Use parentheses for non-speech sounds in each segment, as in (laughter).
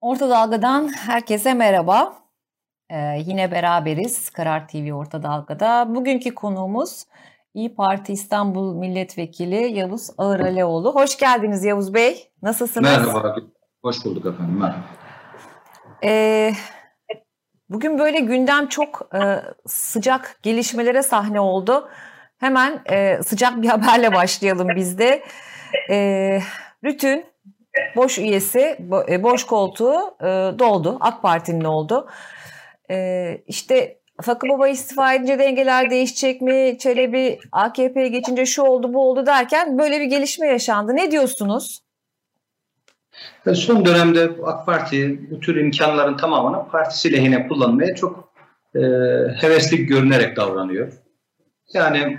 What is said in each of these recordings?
Orta Dalga'dan herkese merhaba. Ee, yine beraberiz Karar TV Orta Dalga'da. Bugünkü konuğumuz İyi Parti İstanbul Milletvekili Yavuz Ağıraleoğlu. Hoş geldiniz Yavuz Bey. Nasılsınız? Merhaba, hoş bulduk efendim. Merhaba. Ee, bugün böyle gündem çok e, sıcak gelişmelere sahne oldu. Hemen e, sıcak bir haberle başlayalım biz de. E, Rütün boş üyesi, e, boş koltuğu e, doldu. AK Parti'nin oldu. E, işte Fakı Baba istifa edince dengeler değişecek mi? Çelebi AKP'ye geçince şu oldu bu oldu derken böyle bir gelişme yaşandı. Ne diyorsunuz? Son dönemde AK Parti bu tür imkanların tamamını partisi lehine kullanmaya çok e, hevesli görünerek davranıyor. Yani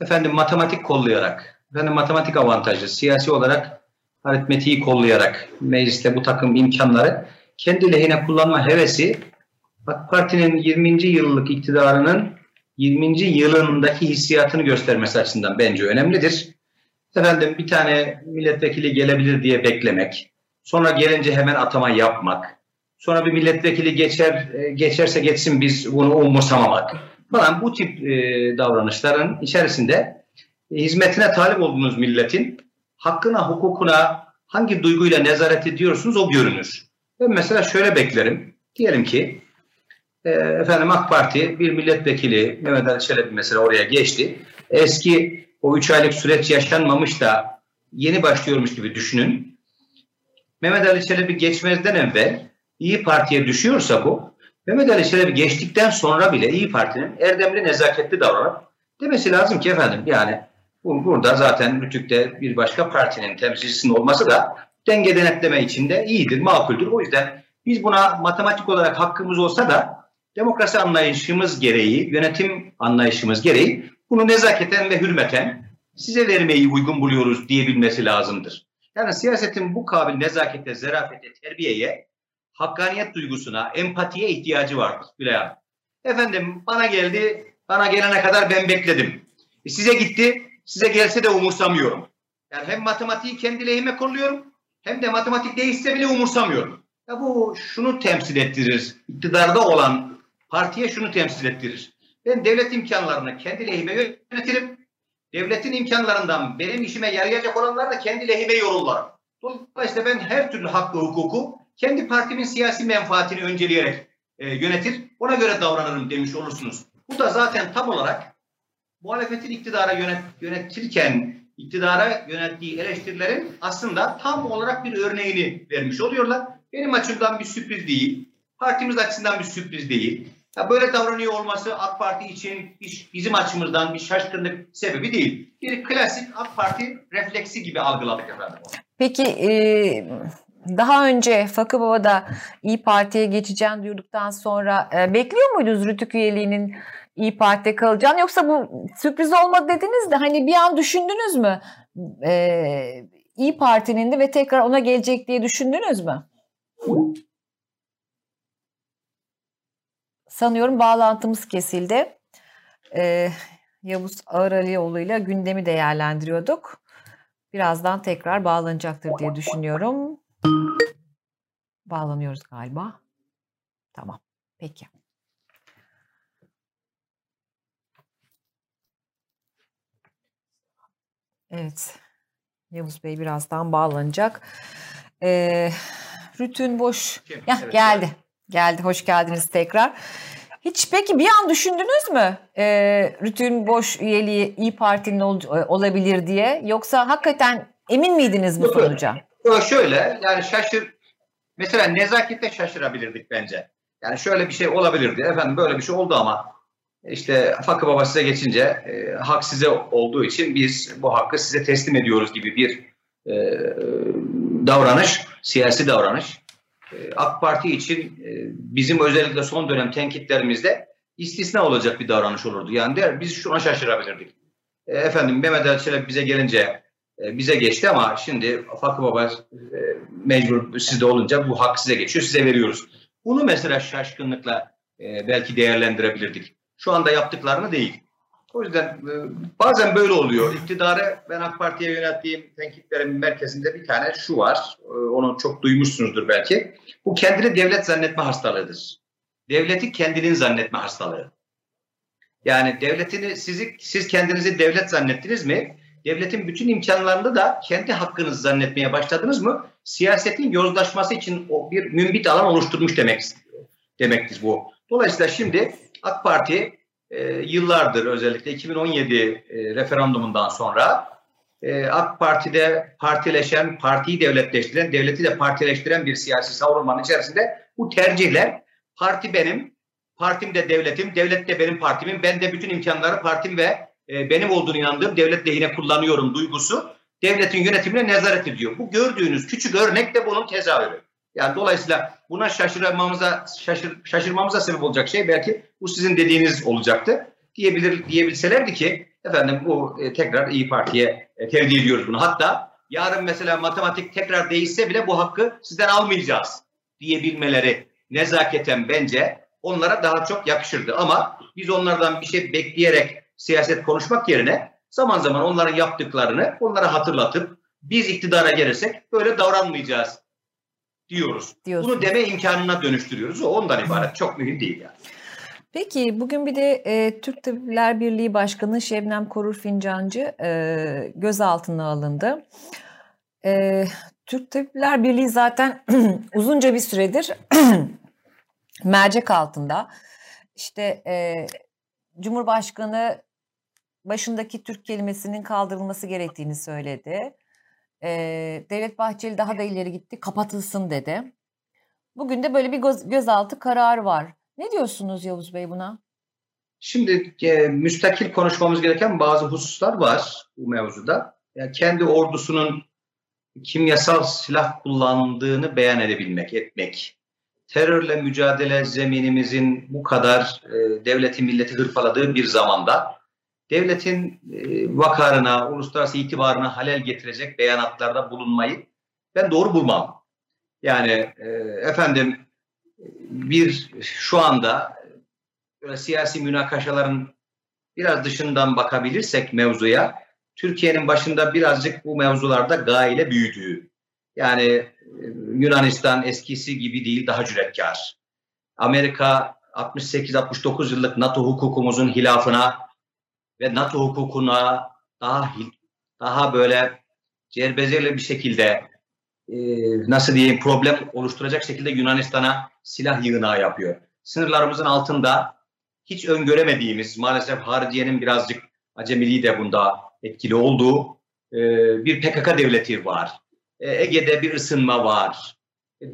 efendim matematik kollayarak, efendim matematik avantajı, siyasi olarak aritmetiği kollayarak mecliste bu takım imkanları kendi lehine kullanma hevesi AK Parti'nin 20. yıllık iktidarının 20. yılındaki hissiyatını göstermesi açısından bence önemlidir. Efendim bir tane milletvekili gelebilir diye beklemek, sonra gelince hemen atama yapmak, sonra bir milletvekili geçer e, geçerse geçsin biz bunu umursamamak falan bu tip e, davranışların içerisinde e, hizmetine talip olduğunuz milletin hakkına, hukukuna hangi duyguyla nezaret ediyorsunuz o görünür. Ben mesela şöyle beklerim. Diyelim ki e, efendim AK Parti bir milletvekili Mehmet Ali Çelebi mesela oraya geçti. Eski o üç aylık süreç yaşanmamış da yeni başlıyormuş gibi düşünün. Mehmet Ali Çelebi geçmezden evvel İyi Parti'ye düşüyorsa bu, Mehmet Ali Çelebi geçtikten sonra bile İyi Parti'nin erdemli nezaketli davranıp demesi lazım ki efendim yani Burada zaten Rütük'te bir başka partinin temsilcisinin olması da denge denetleme içinde iyidir, makuldür. O yüzden biz buna matematik olarak hakkımız olsa da demokrasi anlayışımız gereği, yönetim anlayışımız gereği bunu nezaketen ve hürmeten size vermeyi uygun buluyoruz diyebilmesi lazımdır. Yani siyasetin bu kabil nezakete, zerafete, terbiyeye, hakkaniyet duygusuna, empatiye ihtiyacı vardır Gülay Efendim bana geldi, bana gelene kadar ben bekledim. E size gitti, size gelse de umursamıyorum. Yani hem matematiği kendi lehime kolluyorum hem de matematik değişse bile umursamıyorum. Ya bu şunu temsil ettirir. İktidarda olan partiye şunu temsil ettirir. Ben devlet imkanlarını kendi lehime yönetirim. Devletin imkanlarından benim işime yarayacak olanları da kendi lehime yorullarım. Dolayısıyla ben her türlü hakkı, hukuku kendi partimin siyasi menfaatini önceleyerek e, yönetir. Ona göre davranırım demiş olursunuz. Bu da zaten tam olarak muhalefetin iktidara yönet, yönetirken iktidara yönettiği eleştirilerin aslında tam olarak bir örneğini vermiş oluyorlar. Benim açımdan bir sürpriz değil. Partimiz açısından bir sürpriz değil. Ya böyle davranıyor olması AK Parti için bizim açımızdan bir şaşkınlık sebebi değil. Bir klasik AK Parti refleksi gibi algıladık efendim. Peki e, daha önce Fakı Baba'da İyi Parti'ye geçeceğim diyorduktan sonra e, bekliyor muydunuz Rütük üyeliğinin İyi Parti'de kalacağını yoksa bu sürpriz olmadı dediniz de hani bir an düşündünüz mü? Ee, İyi Parti'nin de ve tekrar ona gelecek diye düşündünüz mü? Sanıyorum bağlantımız kesildi. Ee, Yavuz Ağıralioğlu ile gündemi değerlendiriyorduk. Birazdan tekrar bağlanacaktır diye düşünüyorum. Bağlanıyoruz galiba. Tamam. Peki. Evet. Yavuz Bey birazdan bağlanacak. Ee, Rütün boş. Ya evet, geldi. Evet. Geldi. Hoş geldiniz tekrar. Hiç peki bir an düşündünüz mü e, Rütün boş üyeliği İyi Parti'nin ol, e, olabilir diye? Yoksa hakikaten emin miydiniz bu sonuca? Yok şöyle yani şaşır. Mesela nezakette şaşırabilirdik bence. Yani şöyle bir şey olabilirdi. Efendim böyle bir şey oldu ama işte Fakı Baba size geçince e, hak size olduğu için biz bu hakkı size teslim ediyoruz gibi bir e, davranış, siyasi davranış. E, AK Parti için e, bizim özellikle son dönem tenkitlerimizde istisna olacak bir davranış olurdu. Yani der, biz şuna şaşırabilirdik. E, efendim Mehmet Ali Çelebi bize gelince e, bize geçti ama şimdi Fakı Baba e, mecbur sizde olunca bu hak size geçiyor, size veriyoruz. Bunu mesela şaşkınlıkla e, belki değerlendirebilirdik şu anda yaptıklarını değil. O yüzden e, bazen böyle oluyor. İktidarı ben AK Parti'ye yönelttiğim tenkitlerin merkezinde bir tane şu var. E, onu çok duymuşsunuzdur belki. Bu kendini devlet zannetme hastalığıdır. Devleti kendinin zannetme hastalığı. Yani devletini sizi siz kendinizi devlet zannettiniz mi? Devletin bütün imkanlarını da kendi hakkınız zannetmeye başladınız mı? Siyasetin yozlaşması için o bir mümbit alan oluşturmuş demek demektir bu. Dolayısıyla şimdi AK Parti e, yıllardır özellikle 2017 e, referandumundan sonra e, AK Parti'de partileşen, partiyi devletleştiren, devleti de partileştiren bir siyasi savunmanın içerisinde bu tercihler parti benim, partim de devletim, devlet de benim partimin, ben de bütün imkanları partim ve e, benim olduğunu inandığım devlet lehine kullanıyorum duygusu devletin yönetimine nezaret ediyor. Bu gördüğünüz küçük örnek de bunun tezahürü. Yani dolayısıyla buna şaşırmamıza şaşır, şaşırmamıza sebep olacak şey belki bu sizin dediğiniz olacaktı. Diyebilir diyebilselerdi ki efendim bu e, tekrar İyi Parti'ye e, tercih ediyoruz bunu. Hatta yarın mesela matematik tekrar değişse bile bu hakkı sizden almayacağız diyebilmeleri nezaketen bence onlara daha çok yakışırdı. Ama biz onlardan bir şey bekleyerek siyaset konuşmak yerine zaman zaman onların yaptıklarını onlara hatırlatıp biz iktidara gelirsek böyle davranmayacağız diyoruz. Diyorsun. Bunu deme imkanına dönüştürüyoruz. O ondan ibaret. Çok mühim değil yani. Peki bugün bir de e, Türk Tabipler Birliği Başkanı Şebnem Korur Fincancı e, gözaltına alındı. E, Türk Tabipler Birliği zaten (clears throat) uzunca bir süredir (clears throat) mercek altında. İşte e, Cumhurbaşkanı başındaki Türk kelimesinin kaldırılması gerektiğini söyledi. Ee, Devlet Bahçeli daha da ileri gitti, kapatılsın dedi. Bugün de böyle bir göz, gözaltı kararı var. Ne diyorsunuz Yavuz Bey buna? Şimdi e, müstakil konuşmamız gereken bazı hususlar var bu mevzuda. Yani kendi ordusunun kimyasal silah kullandığını beyan edebilmek, etmek. Terörle mücadele zeminimizin bu kadar e, devleti milleti hırpaladığı bir zamanda devletin e, vakarına, uluslararası itibarına halel getirecek beyanatlarda bulunmayı ben doğru bulmam. Yani e, efendim bir şu anda böyle siyasi münakaşaların biraz dışından bakabilirsek mevzuya Türkiye'nin başında birazcık bu mevzularda gaile büyüdüğü. Yani e, Yunanistan eskisi gibi değil daha cüretkar. Amerika 68-69 yıllık NATO hukukumuzun hilafına ve NATO hukukuna daha daha böyle cerbezeli bir şekilde e, nasıl diyeyim problem oluşturacak şekilde Yunanistan'a silah yığınağı yapıyor. Sınırlarımızın altında hiç öngöremediğimiz maalesef hariciyenin birazcık acemiliği de bunda etkili olduğu e, bir PKK devleti var. E, Ege'de bir ısınma var.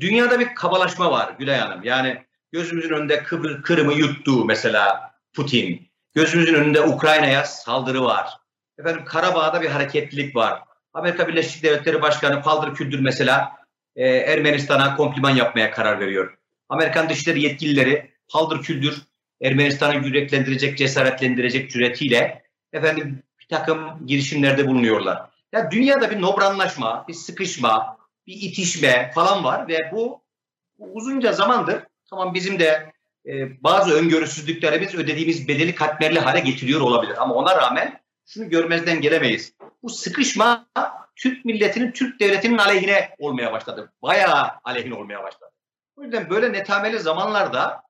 Dünyada bir kabalaşma var Gülay Hanım. Yani gözümüzün önünde Kıbrı, Kırım'ı yuttu mesela Putin. Gözümüzün önünde Ukrayna'ya saldırı var. Efendim Karabağ'da bir hareketlilik var. Amerika Birleşik Devletleri Başkanı Paldır Küldür mesela e, Ermenistan'a kompliman yapmaya karar veriyor. Amerikan dışişleri yetkilileri Paldır Küldür Ermenistan'ı yüreklendirecek, cesaretlendirecek cüretiyle efendim bir takım girişimlerde bulunuyorlar. Ya dünyada bir nobranlaşma, bir sıkışma, bir itişme falan var ve bu, bu uzunca zamandır tamam bizim de e, bazı öngörüsüzlüklerimiz ödediğimiz bedeli katmerli hale getiriyor olabilir. Ama ona rağmen şunu görmezden gelemeyiz. Bu sıkışma Türk milletinin, Türk devletinin aleyhine olmaya başladı. Bayağı aleyhine olmaya başladı. O yüzden böyle netameli zamanlarda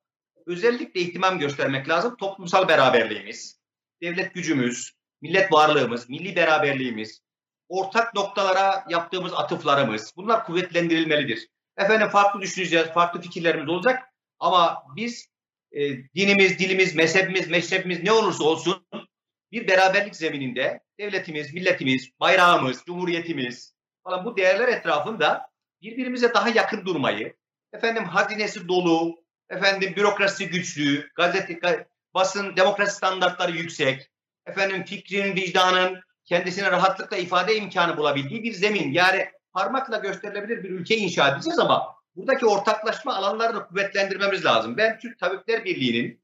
özellikle ihtimam göstermek lazım. Toplumsal beraberliğimiz, devlet gücümüz, millet varlığımız, milli beraberliğimiz, ortak noktalara yaptığımız atıflarımız bunlar kuvvetlendirilmelidir. Efendim farklı düşüneceğiz, farklı fikirlerimiz olacak ama biz e, dinimiz, dilimiz, mezhebimiz, meşrebimiz ne olursa olsun bir beraberlik zemininde devletimiz, milletimiz, bayrağımız, cumhuriyetimiz falan bu değerler etrafında birbirimize daha yakın durmayı, efendim hazinesi dolu, efendim bürokrasi güçlü, gazete, basın, demokrasi standartları yüksek, efendim fikrin, vicdanın kendisine rahatlıkla ifade imkanı bulabildiği bir zemin. Yani parmakla gösterilebilir bir ülke inşa edeceğiz ama buradaki ortaklaşma alanlarını kuvvetlendirmemiz lazım. Ben Türk Tabipler Birliği'nin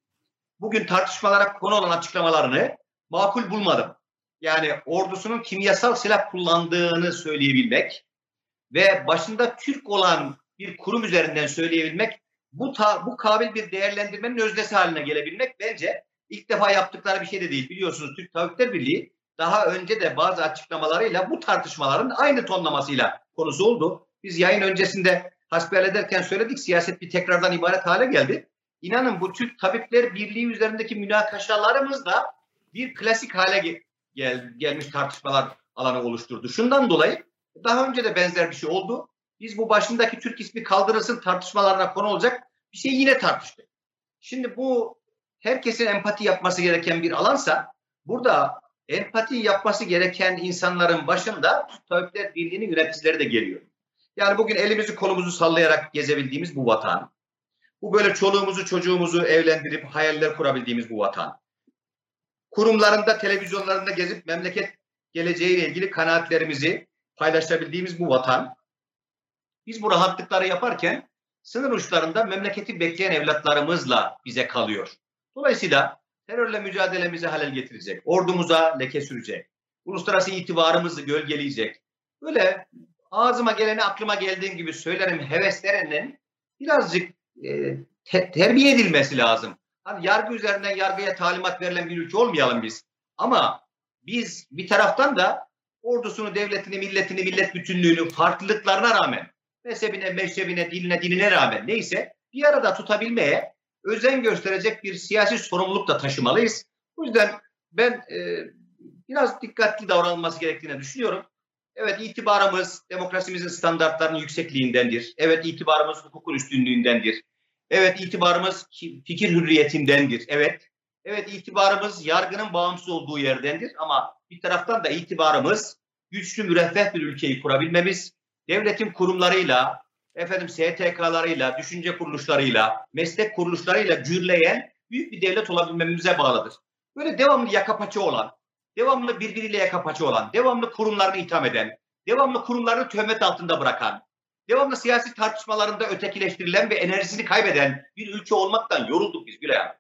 bugün tartışmalara konu olan açıklamalarını makul bulmadım. Yani ordusunun kimyasal silah kullandığını söyleyebilmek ve başında Türk olan bir kurum üzerinden söyleyebilmek bu ta, bu kabil bir değerlendirmenin öznesi haline gelebilmek bence ilk defa yaptıkları bir şey de değil. Biliyorsunuz Türk Tabipler Birliği daha önce de bazı açıklamalarıyla bu tartışmaların aynı tonlamasıyla konusu oldu. Biz yayın öncesinde hasbihal ederken söyledik siyaset bir tekrardan ibaret hale geldi. İnanın bu Türk Tabipler Birliği üzerindeki münakaşalarımız da bir klasik hale gel, gelmiş tartışmalar alanı oluşturdu. Şundan dolayı daha önce de benzer bir şey oldu. Biz bu başındaki Türk ismi kaldırılsın tartışmalarına konu olacak bir şey yine tartıştık. Şimdi bu herkesin empati yapması gereken bir alansa burada empati yapması gereken insanların başında Tabipler Birliği'nin yöneticileri de geliyor. Yani bugün elimizi kolumuzu sallayarak gezebildiğimiz bu vatan, bu böyle çoluğumuzu çocuğumuzu evlendirip hayaller kurabildiğimiz bu vatan, kurumlarında, televizyonlarında gezip memleket geleceğiyle ilgili kanaatlerimizi paylaşabildiğimiz bu vatan, biz bu rahatlıkları yaparken sınır uçlarında memleketi bekleyen evlatlarımızla bize kalıyor. Dolayısıyla terörle mücadelemizi halel getirecek, ordumuza leke sürecek, uluslararası itibarımızı gölgeleyecek. Böyle ağzıma geleni aklıma geldiğim gibi söylerim heveslerinin birazcık e, te- terbiye edilmesi lazım. Hani yargı üzerinden yargıya talimat verilen bir ülke olmayalım biz. Ama biz bir taraftan da ordusunu, devletini, milletini, millet bütünlüğünü farklılıklarına rağmen mezhebine, meşrebine, diline, dinine rağmen neyse bir arada tutabilmeye özen gösterecek bir siyasi sorumluluk da taşımalıyız. O yüzden ben e, biraz dikkatli davranılması gerektiğini düşünüyorum. Evet itibarımız demokrasimizin standartlarının yüksekliğindendir. Evet itibarımız hukukun üstünlüğündendir. Evet itibarımız fikir hürriyetindendir. Evet. Evet itibarımız yargının bağımsız olduğu yerdendir ama bir taraftan da itibarımız güçlü müreffeh bir ülkeyi kurabilmemiz, devletin kurumlarıyla, efendim STK'larıyla, düşünce kuruluşlarıyla, meslek kuruluşlarıyla cürleyen büyük bir devlet olabilmemize bağlıdır. Böyle devamlı yaka paça olan, devamlı birbiriyle yaka paça olan, devamlı kurumlarını itham eden, devamlı kurumlarını töhmet altında bırakan, devamlı siyasi tartışmalarında ötekileştirilen ve enerjisini kaybeden bir ülke olmaktan yorulduk biz Gülay abi.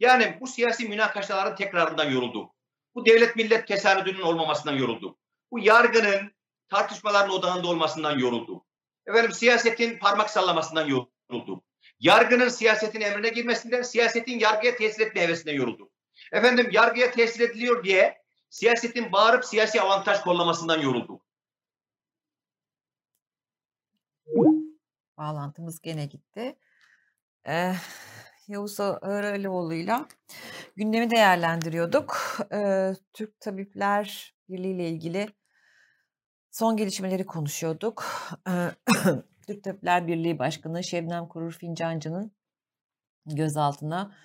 Yani bu siyasi münakaşaların tekrarından yorulduk. Bu devlet millet tesadüdünün olmamasından yorulduk. Bu yargının tartışmaların odağında olmasından yorulduk. Efendim siyasetin parmak sallamasından yorulduk. Yargının siyasetin emrine girmesinden, siyasetin yargıya tesir etme hevesinden yorulduk. Efendim yargıya tesir ediliyor diye siyasetin bağırıp siyasi avantaj kollamasından yorulduk. Bağlantımız gene gitti. Ee, Yavuz Ağıralioğlu'yla gündemi değerlendiriyorduk. Ee, Türk Tabipler Birliği ile ilgili son gelişmeleri konuşuyorduk. Ee, (clears throat) Türk Tabipler Birliği Başkanı Şebnem Kurur Fincancı'nın gözaltına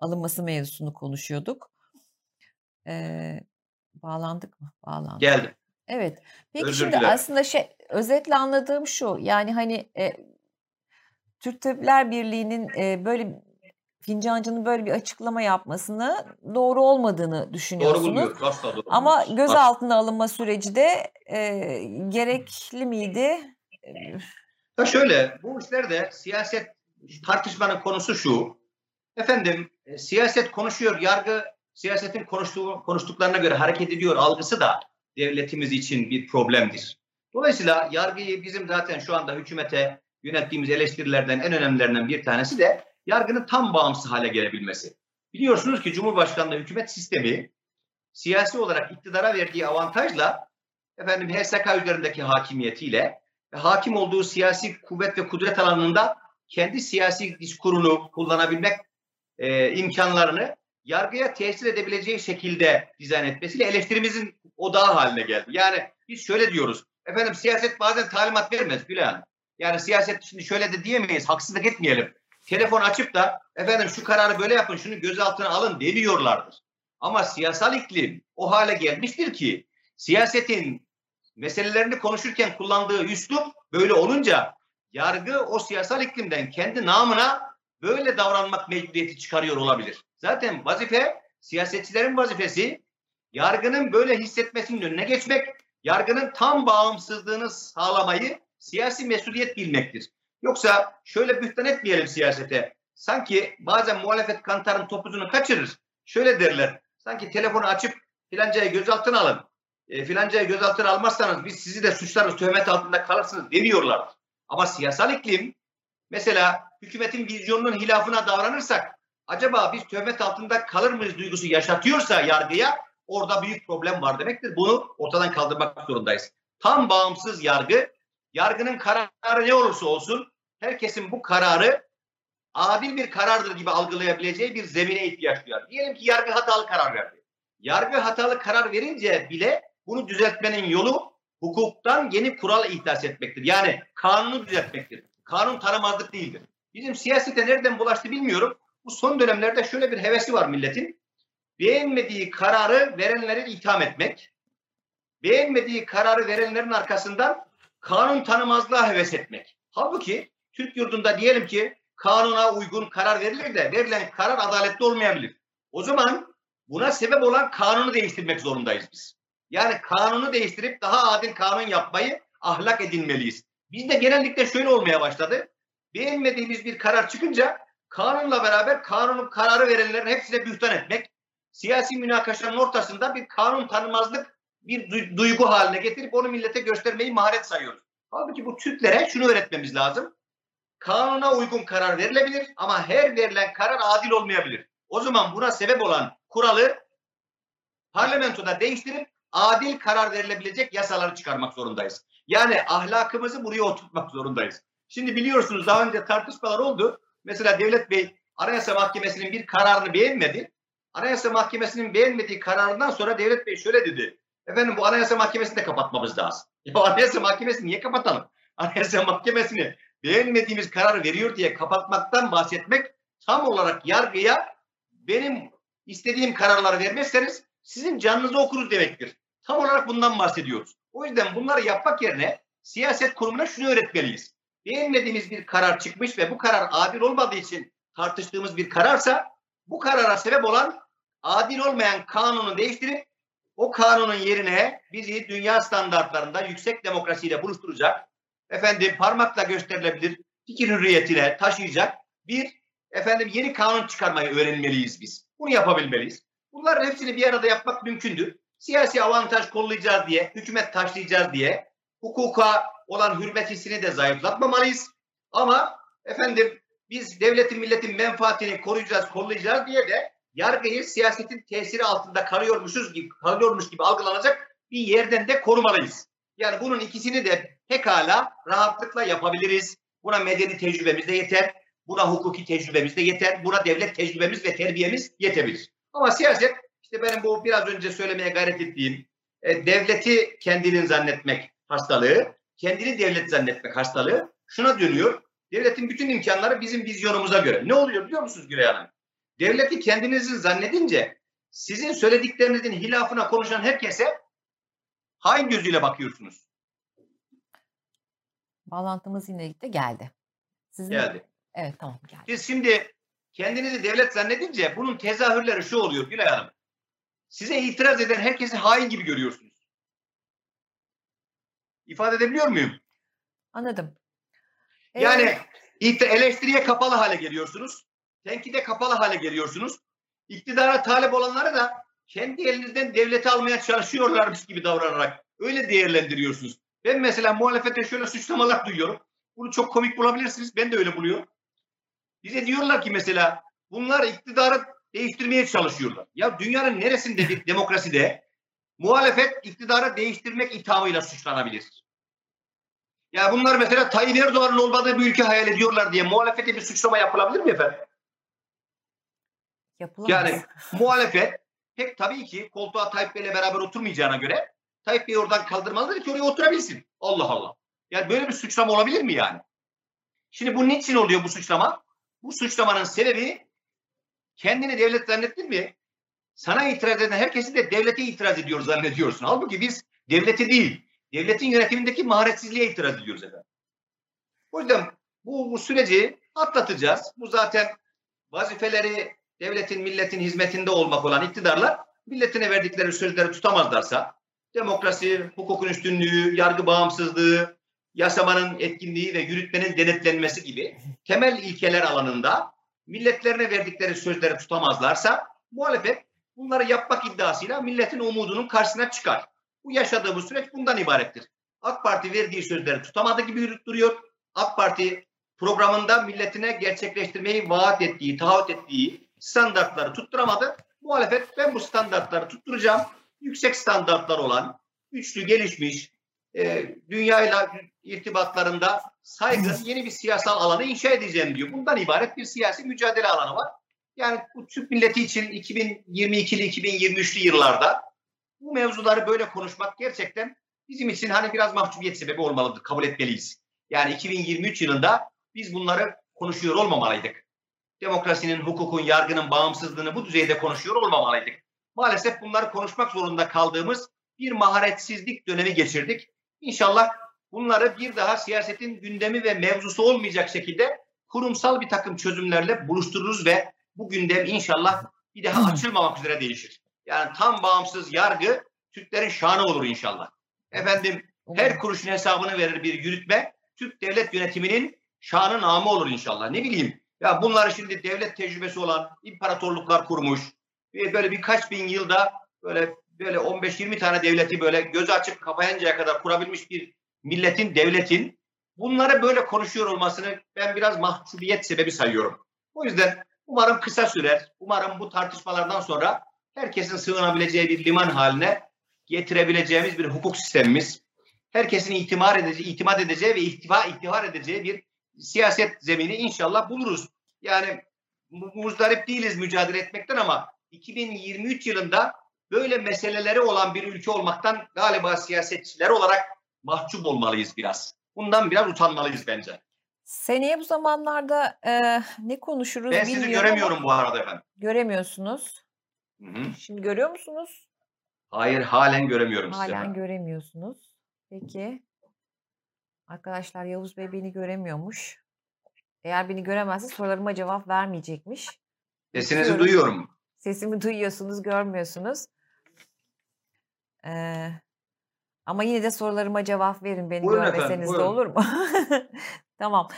alınması mevzusunu konuşuyorduk. Ee, bağlandık mı? Bağlandık. Geldim. Evet. Peki Özür şimdi dilerim. aslında şey özetle anladığım şu. Yani hani e, Türk Tabipler Birliği'nin e, böyle Fincancı'nın böyle bir açıklama yapmasını doğru olmadığını düşünüyorsunuz. Doğru bulmuyoruz. Asla doğru Ama gözaltına alınma süreci de e, gerekli miydi? Ya şöyle bu işlerde siyaset tartışmanın konusu şu. Efendim e, siyaset konuşuyor, yargı siyasetin konuştuğu, konuştuklarına göre hareket ediyor algısı da devletimiz için bir problemdir. Dolayısıyla yargıyı bizim zaten şu anda hükümete yönettiğimiz eleştirilerden en önemlilerinden bir tanesi de yargının tam bağımsız hale gelebilmesi. Biliyorsunuz ki Cumhurbaşkanlığı hükümet sistemi siyasi olarak iktidara verdiği avantajla efendim HSK üzerindeki hakimiyetiyle ve hakim olduğu siyasi kuvvet ve kudret alanında kendi siyasi diskurunu kullanabilmek e, imkanlarını yargıya tesir edebileceği şekilde dizayn etmesiyle eleştirimizin odağı haline geldi. Yani biz şöyle diyoruz. Efendim siyaset bazen talimat vermez Hanım. Yani siyaset şimdi şöyle de diyemeyiz. Haksızlık etmeyelim. Telefon açıp da efendim şu kararı böyle yapın, şunu gözaltına alın demiyorlardır. Ama siyasal iklim o hale gelmiştir ki siyasetin meselelerini konuşurken kullandığı üslup böyle olunca yargı o siyasal iklimden kendi namına böyle davranmak mecburiyeti çıkarıyor olabilir. Zaten vazife siyasetçilerin vazifesi yargının böyle hissetmesinin önüne geçmek, yargının tam bağımsızlığını sağlamayı siyasi mesuliyet bilmektir. Yoksa şöyle bühtan etmeyelim siyasete. Sanki bazen muhalefet kantarın topuzunu kaçırır. Şöyle derler. Sanki telefonu açıp filancayı gözaltına alın. E, filancayı gözaltına almazsanız biz sizi de suçlarız, töhmet altında kalırsınız demiyorlar. Ama siyasal iklim mesela hükümetin vizyonunun hilafına davranırsak acaba biz töhmet altında kalır mıyız duygusu yaşatıyorsa yargıya orada büyük problem var demektir. Bunu ortadan kaldırmak zorundayız. Tam bağımsız yargı, yargının kararı ne olursa olsun herkesin bu kararı adil bir karardır gibi algılayabileceği bir zemine ihtiyaç duyar. Diyelim ki yargı hatalı karar verdi. Yargı hatalı karar verince bile bunu düzeltmenin yolu hukuktan yeni kural ihdas etmektir. Yani kanunu düzeltmektir. Kanun tanımazlık değildir. Bizim siyasete nereden bulaştı bilmiyorum. Bu son dönemlerde şöyle bir hevesi var milletin. Beğenmediği kararı verenleri itham etmek. Beğenmediği kararı verenlerin arkasından kanun tanımazlığa heves etmek. Halbuki Türk yurdunda diyelim ki kanuna uygun karar verilir de verilen karar adaletli olmayabilir. O zaman buna sebep olan kanunu değiştirmek zorundayız biz. Yani kanunu değiştirip daha adil kanun yapmayı ahlak edinmeliyiz. Bizde genellikle şöyle olmaya başladı. Beğenmediğimiz bir karar çıkınca kanunla beraber kanunun kararı verenlerin hepsine bühtan etmek, siyasi münakaşanın ortasında bir kanun tanımazlık bir duygu haline getirip onu millete göstermeyi maharet sayıyoruz. Halbuki bu Türklere şunu öğretmemiz lazım. Kanuna uygun karar verilebilir ama her verilen karar adil olmayabilir. O zaman buna sebep olan kuralı parlamentoda değiştirip adil karar verilebilecek yasaları çıkarmak zorundayız. Yani ahlakımızı buraya oturtmak zorundayız. Şimdi biliyorsunuz daha önce tartışmalar oldu. Mesela Devlet Bey Anayasa Mahkemesi'nin bir kararını beğenmedi. Anayasa Mahkemesi'nin beğenmediği kararından sonra Devlet Bey şöyle dedi. Efendim bu Anayasa Mahkemesi'ni de kapatmamız lazım. (laughs) Ya Anayasa Mahkemesi'ni niye kapatalım? (laughs) Anayasa Mahkemesi'ni beğenmediğimiz kararı veriyor diye kapatmaktan bahsetmek tam olarak yargıya benim istediğim kararları vermezseniz sizin canınızı okuruz demektir. Tam olarak bundan bahsediyoruz. O yüzden bunları yapmak yerine siyaset kurumuna şunu öğretmeliyiz. Beğenmediğimiz bir karar çıkmış ve bu karar adil olmadığı için tartıştığımız bir kararsa bu karara sebep olan adil olmayan kanunu değiştirip o kanunun yerine bizi dünya standartlarında yüksek demokrasiyle buluşturacak, efendim parmakla gösterilebilir fikir hürriyetine taşıyacak bir efendim yeni kanun çıkarmayı öğrenmeliyiz biz. Bunu yapabilmeliyiz. Bunların hepsini bir arada yapmak mümkündür. Siyasi avantaj kollayacağız diye, hükümet taşlayacağız diye hukuka olan hürmet hissini de zayıflatmamalıyız. Ama efendim biz devletin milletin menfaatini koruyacağız, kollayacağız diye de yargıyı siyasetin tesiri altında kalıyormuşuz gibi, kalıyormuş gibi algılanacak bir yerden de korumalıyız. Yani bunun ikisini de pekala rahatlıkla yapabiliriz. Buna medeni tecrübemiz de yeter. Buna hukuki tecrübemiz de yeter. Buna devlet tecrübemiz ve terbiyemiz yetebilir. Ama siyaset işte benim bu biraz önce söylemeye gayret ettiğim e, devleti kendinin zannetmek hastalığı, kendini devlet zannetmek hastalığı şuna dönüyor. Devletin bütün imkanları bizim vizyonumuza göre. Ne oluyor biliyor musunuz Gülay Hanım? Devleti kendinizin zannedince sizin söylediklerinizin hilafına konuşan herkese hain gözüyle bakıyorsunuz. Bağlantımız yine gitti geldi. Sizin... Geldi. Evet tamam geldi. Siz şimdi kendinizi devlet zannedince bunun tezahürleri şu oluyor Gülay Hanım. Size itiraz eden herkesi hain gibi görüyorsunuz. İfade edebiliyor muyum? Anladım. Yani eleştiriye kapalı hale geliyorsunuz. Tenkide kapalı hale geliyorsunuz. İktidara talep olanları da kendi elinizden devleti almaya çalışıyorlarmış gibi davranarak öyle değerlendiriyorsunuz. Ben mesela muhalefete şöyle suçlamalar duyuyorum. Bunu çok komik bulabilirsiniz. Ben de öyle buluyorum. Bize diyorlar ki mesela bunlar iktidarı değiştirmeye çalışıyorlar. Ya dünyanın neresinde bir (laughs) demokraside muhalefet iktidarı değiştirmek ithamıyla suçlanabilir? Ya bunlar mesela Tayyip Erdoğan'ın olmadığı bir ülke hayal ediyorlar diye muhalefete bir suçlama yapılabilir mi efendim? Yapılamaz. Yani muhalefet pek tabii ki koltuğa Tayyip Bey'le beraber oturmayacağına göre Tayyip Bey'i oradan kaldırmalıdır ki oraya oturabilsin. Allah Allah. Yani böyle bir suçlama olabilir mi yani? Şimdi bu niçin oluyor bu suçlama? Bu suçlamanın sebebi kendini devlet zannettin mi? Sana itiraz eden herkesi de devlete itiraz ediyor zannediyorsun. Halbuki biz devleti değil, devletin yönetimindeki maharetsizliğe itiraz ediyoruz efendim. O yüzden bu, bu süreci atlatacağız. Bu zaten vazifeleri devletin, milletin hizmetinde olmak olan iktidarlar milletine verdikleri sözleri tutamazlarsa demokrasi, hukukun üstünlüğü, yargı bağımsızlığı, yasamanın etkinliği ve yürütmenin denetlenmesi gibi temel ilkeler alanında milletlerine verdikleri sözleri tutamazlarsa muhalefet bunları yapmak iddiasıyla milletin umudunun karşısına çıkar. Bu yaşadığımız süreç bundan ibarettir. AK Parti verdiği sözleri tutamadı gibi duruyor. AK Parti programında milletine gerçekleştirmeyi vaat ettiği, taahhüt ettiği standartları tutturamadı. Muhalefet ben bu standartları tutturacağım. Yüksek standartlar olan, güçlü, gelişmiş, e, dünyayla irtibatlarında saygın yeni bir siyasal alanı inşa edeceğim diyor. Bundan ibaret bir siyasi mücadele alanı var. Yani bu Türk milleti için 2022'li 2023'lü yıllarda bu mevzuları böyle konuşmak gerçekten bizim için hani biraz mahcubiyet sebebi olmalıdır. Kabul etmeliyiz. Yani 2023 yılında biz bunları konuşuyor olmamalıydık. Demokrasinin, hukukun, yargının bağımsızlığını bu düzeyde konuşuyor olmamalıydık. Maalesef bunları konuşmak zorunda kaldığımız bir maharetsizlik dönemi geçirdik. İnşallah bunları bir daha siyasetin gündemi ve mevzusu olmayacak şekilde kurumsal bir takım çözümlerle buluştururuz ve bu gündem inşallah bir daha açılmamak üzere değişir. Yani tam bağımsız yargı Türklerin şanı olur inşallah. Efendim her kuruşun hesabını verir bir yürütme Türk devlet yönetiminin şanı namı olur inşallah. Ne bileyim ya bunları şimdi devlet tecrübesi olan imparatorluklar kurmuş. Böyle birkaç bin yılda böyle böyle 15-20 tane devleti böyle göz açıp kapayıncaya kadar kurabilmiş bir milletin, devletin bunları böyle konuşuyor olmasını ben biraz mahcubiyet sebebi sayıyorum. O yüzden umarım kısa sürer. Umarım bu tartışmalardan sonra herkesin sığınabileceği bir liman haline getirebileceğimiz bir hukuk sistemimiz, herkesin itimat edeceği, itimat edeceği ve ihtiva ihtivar edeceği bir siyaset zemini inşallah buluruz. Yani muzdarip değiliz mücadele etmekten ama 2023 yılında böyle meseleleri olan bir ülke olmaktan galiba siyasetçiler olarak mahcup olmalıyız biraz. Bundan biraz utanmalıyız bence. Seneye bu zamanlarda e, ne konuşuruz ben bilmiyorum. Ben sizi göremiyorum bu arada efendim. Göremiyorsunuz. Hı hı. Şimdi görüyor musunuz? Hayır halen göremiyorum halen sizi. Halen göremiyorsunuz. Peki. Arkadaşlar Yavuz Bey beni göremiyormuş. Eğer beni göremezse sorularıma cevap vermeyecekmiş. Sesinizi duyuyorum. Sesimi duyuyorsunuz, görmüyorsunuz. Ee, ama yine de sorularıma cevap verin beni buyurun görmeseniz efendim, de olur mu? (laughs) tamam.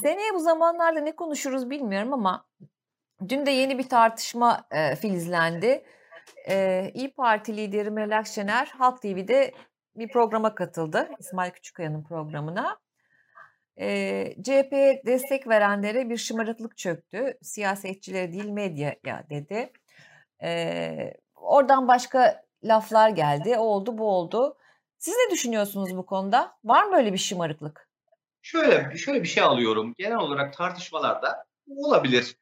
Seneye bu zamanlarda ne konuşuruz bilmiyorum ama dün de yeni bir tartışma e, filizlendi. E, İyi Parti lideri Meral Akşener Halk TV'de bir programa katıldı. İsmail Küçükkaya'nın programına. E, CHP'ye destek verenlere bir şımarıklık çöktü. Siyasetçilere değil medyaya dedi. E, oradan başka laflar geldi. Oldu bu oldu. Siz ne düşünüyorsunuz bu konuda? Var mı böyle bir şımarıklık? Şöyle, şöyle bir şey alıyorum. Genel olarak tartışmalarda olabilir.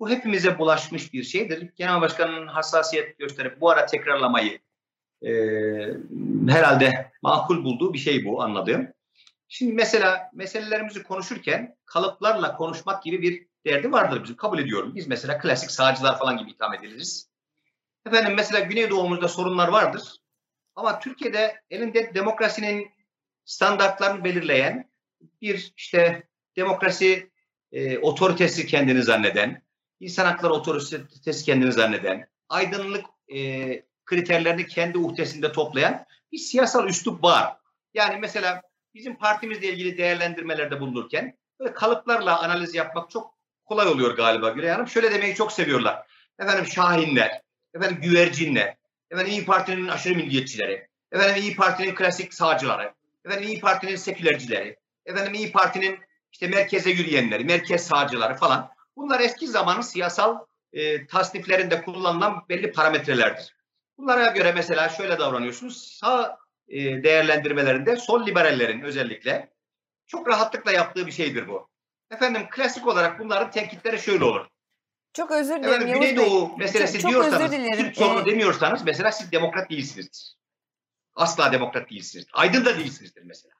Bu hepimize bulaşmış bir şeydir. Genel Başkan'ın hassasiyet gösterip bu ara tekrarlamayı e, herhalde makul bulduğu bir şey bu anladığım. Şimdi mesela meselelerimizi konuşurken kalıplarla konuşmak gibi bir derdi vardır bizim kabul ediyorum. Biz mesela klasik sağcılar falan gibi itham ediliriz. Efendim mesela Güneydoğumuzda sorunlar vardır. Ama Türkiye'de elinde demokrasinin standartlarını belirleyen bir işte demokrasi e, otoritesi kendini zanneden, insan hakları otoritesi kendini zanneden, aydınlık e, kriterlerini kendi uhdesinde toplayan bir siyasal üslup var. Yani mesela bizim partimizle ilgili değerlendirmelerde bulunurken böyle kalıplarla analiz yapmak çok kolay oluyor galiba Gülay Hanım. Şöyle demeyi çok seviyorlar. Efendim Şahinler, efendim güvercinler, efendim İyi Parti'nin aşırı milliyetçileri, efendim İyi Parti'nin klasik sağcıları, efendim İyi Parti'nin sekülercileri, efendim İyi Parti'nin işte merkeze yürüyenleri, merkez sağcıları falan. Bunlar eski zamanın siyasal e, tasniflerinde kullanılan belli parametrelerdir. Bunlara göre mesela şöyle davranıyorsunuz. Sağ e, değerlendirmelerinde sol liberallerin özellikle çok rahatlıkla yaptığı bir şeydir bu. Efendim klasik olarak bunların tenkitleri şöyle olur. Çok özür dilerim. Efendim, Güneydoğu meselesi çok, diyorsanız, çok Türk sorunu ee... demiyorsanız mesela siz demokrat değilsinizdir. Asla demokrat değilsiniz. Aydın da değilsinizdir mesela.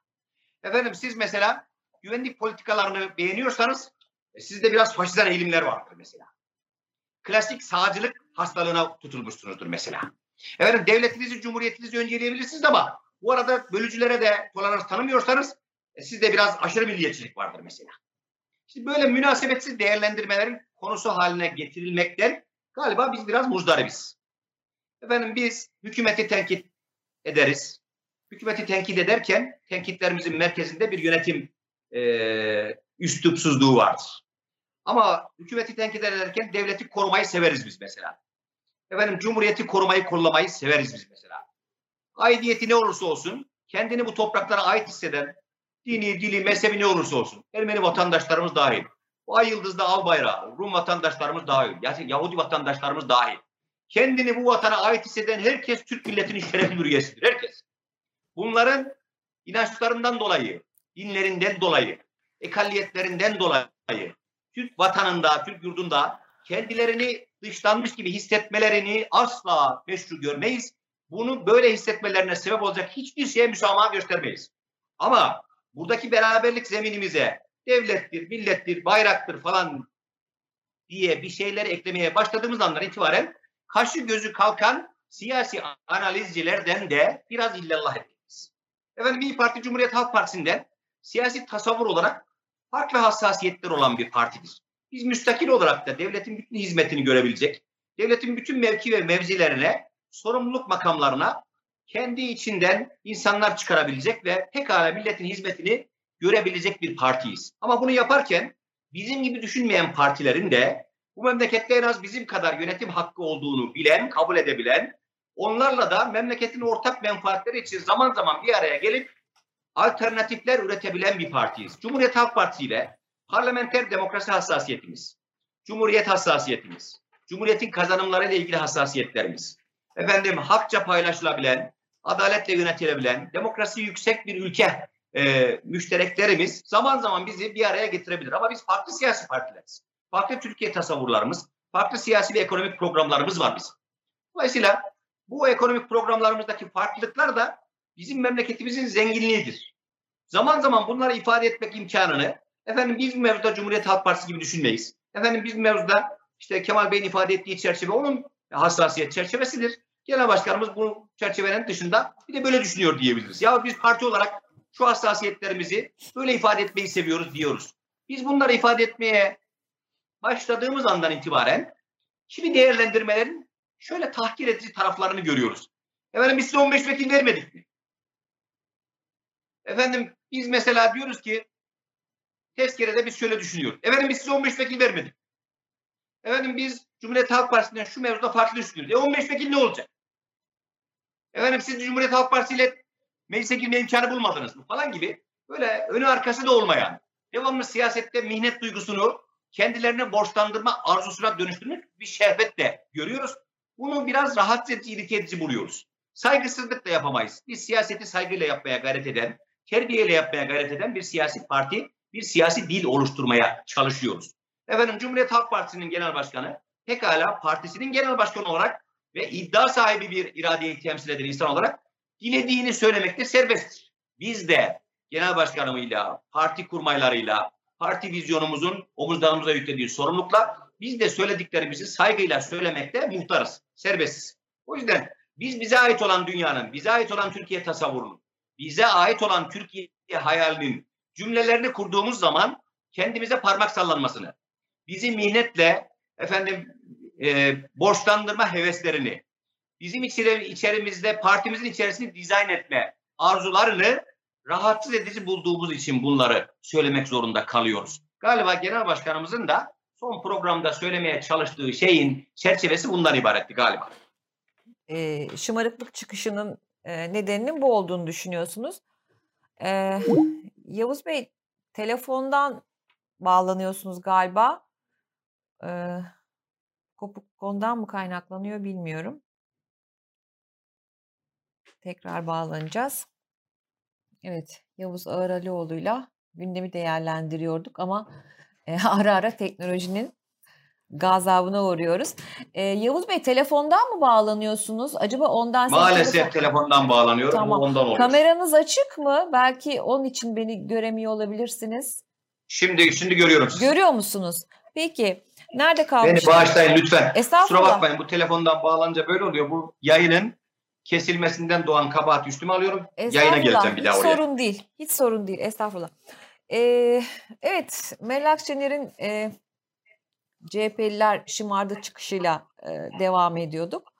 Efendim siz mesela güvenlik politikalarını beğeniyorsanız e, sizde biraz faşizan eğilimler vardır mesela. Klasik sağcılık hastalığına tutulmuşsunuzdur mesela. Efendim devletinizi, cumhuriyetinizi önceleyebilirsiniz ama bu arada bölücülere de tolerans tanımıyorsanız e, sizde biraz aşırı milliyetçilik vardır mesela. İşte böyle münasebetsiz değerlendirmelerin konusu haline getirilmekten galiba biz biraz muzdaribiz. Efendim biz hükümeti tenkit ederiz. Hükümeti tenkit ederken tenkitlerimizin merkezinde bir yönetim e, üslupsuzluğu vardır. Ama hükümeti tenkit ederken devleti korumayı severiz biz mesela. Efendim cumhuriyeti korumayı kollamayı severiz biz mesela. Aidiyeti ne olursa olsun kendini bu topraklara ait hisseden dini, dili, mezhebi ne olursa olsun Ermeni vatandaşlarımız dahil. O ay yıldızda al bayrağı. Rum vatandaşlarımız dahil. Yahudi vatandaşlarımız dahil. Kendini bu vatana ait hisseden herkes Türk milletinin şerefli bir üyesidir. Herkes. Bunların inançlarından dolayı, dinlerinden dolayı, ekalliyetlerinden dolayı Türk vatanında, Türk yurdunda kendilerini dışlanmış gibi hissetmelerini asla meşru görmeyiz. Bunu böyle hissetmelerine sebep olacak hiçbir şeye müsamaha göstermeyiz. Ama buradaki beraberlik zeminimize devlettir, millettir, bayraktır falan diye bir şeyler eklemeye başladığımız andan itibaren kaşı gözü kalkan siyasi analizcilerden de biraz illallah etmeliyiz. Efendim İyi Parti Cumhuriyet Halk Partisi'nden siyasi tasavvur olarak farklı hassasiyetler olan bir partidir. Biz müstakil olarak da devletin bütün hizmetini görebilecek, devletin bütün mevki ve mevzilerine, sorumluluk makamlarına kendi içinden insanlar çıkarabilecek ve pekala milletin hizmetini görebilecek bir partiyiz. Ama bunu yaparken bizim gibi düşünmeyen partilerin de bu memlekette en az bizim kadar yönetim hakkı olduğunu bilen, kabul edebilen, onlarla da memleketin ortak menfaatleri için zaman zaman bir araya gelip alternatifler üretebilen bir partiyiz. Cumhuriyet Halk Partisi ile parlamenter demokrasi hassasiyetimiz, cumhuriyet hassasiyetimiz, cumhuriyetin kazanımlarıyla ilgili hassasiyetlerimiz, efendim hakça paylaşılabilen, adaletle yönetilebilen, demokrasi yüksek bir ülke e, müştereklerimiz zaman zaman bizi bir araya getirebilir. Ama biz farklı siyasi partileriz. Farklı Türkiye tasavvurlarımız, farklı siyasi ve ekonomik programlarımız var bizim. Dolayısıyla bu ekonomik programlarımızdaki farklılıklar da bizim memleketimizin zenginliğidir. Zaman zaman bunları ifade etmek imkanını efendim biz mevzuda Cumhuriyet Halk Partisi gibi düşünmeyiz. Efendim biz mevzuda işte Kemal Bey'in ifade ettiği çerçeve onun hassasiyet çerçevesidir. Genel başkanımız bu çerçevenin dışında bir de böyle düşünüyor diyebiliriz. Ya biz parti olarak şu hassasiyetlerimizi böyle ifade etmeyi seviyoruz diyoruz. Biz bunları ifade etmeye başladığımız andan itibaren kimi değerlendirmelerin şöyle tahkir edici taraflarını görüyoruz. Efendim biz size 15 vekil vermedik mi? Efendim biz mesela diyoruz ki tezkerede biz şöyle düşünüyoruz. Efendim biz size 15 vekil vermedik. Efendim biz Cumhuriyet Halk Partisi'nden şu mevzuda farklı düşünüyoruz. E 15 vekil ne olacak? Efendim siz Cumhuriyet Halk Partisi ile meclise girme imkanı bulmadınız mı falan gibi böyle önü arkası da olmayan devamlı siyasette mihnet duygusunu kendilerine borçlandırma arzusuna dönüştürmüş bir şehvet de görüyoruz. Bunu biraz rahatsız edici, irite edici buluyoruz. Saygısızlık da yapamayız. Biz siyaseti saygıyla yapmaya gayret eden, terbiyeyle yapmaya gayret eden bir siyasi parti, bir siyasi dil oluşturmaya çalışıyoruz. Efendim Cumhuriyet Halk Partisi'nin genel başkanı pekala partisinin genel başkanı olarak ve iddia sahibi bir iradeyi temsil eden insan olarak dilediğini söylemekte serbesttir. Biz de genel başkanımıyla, parti kurmaylarıyla, parti vizyonumuzun omuzlarımıza yüklediği sorumlulukla biz de söylediklerimizi saygıyla söylemekte muhtarız, serbestiz. O yüzden biz bize ait olan dünyanın, bize ait olan Türkiye tasavvurunun, bize ait olan Türkiye hayalinin cümlelerini kurduğumuz zaman kendimize parmak sallanmasını, bizi mihnetle efendim e, borçlandırma heveslerini, bizim içerimizde partimizin içerisini dizayn etme arzularını rahatsız edici bulduğumuz için bunları söylemek zorunda kalıyoruz. Galiba genel başkanımızın da son programda söylemeye çalıştığı şeyin çerçevesi bundan ibaretti galiba. E, şımarıklık çıkışının e, nedeninin bu olduğunu düşünüyorsunuz. E, Yavuz Bey telefondan bağlanıyorsunuz galiba. E, kopuk ondan mı kaynaklanıyor bilmiyorum. Tekrar bağlanacağız. Evet, Yavuz Ağıralioğlu'yla gündemi değerlendiriyorduk ama e, (laughs) ara ara teknolojinin gazabına uğruyoruz. E, Yavuz Bey telefondan mı bağlanıyorsunuz? Acaba ondan Maalesef telefon... telefondan bağlanıyorum. Tamam. Ondan oluyor. Kameranız açık mı? Belki onun için beni göremiyor olabilirsiniz. Şimdi şimdi görüyorum sizi. Görüyor musunuz? Peki. Nerede kalmıştık? Beni bağışlayın lütfen. Estağfurullah. Kusura bakmayın bu telefondan bağlanınca böyle oluyor. Bu yayının kesilmesinden doğan kabahat üstüme alıyorum. Yayına geleceğim bir daha oraya. Hiç sorun değil. Hiç sorun değil. Estağfurullah. Ee, evet, Meral Akşener'in e, CHP'liler şımardı çıkışıyla e, devam ediyorduk.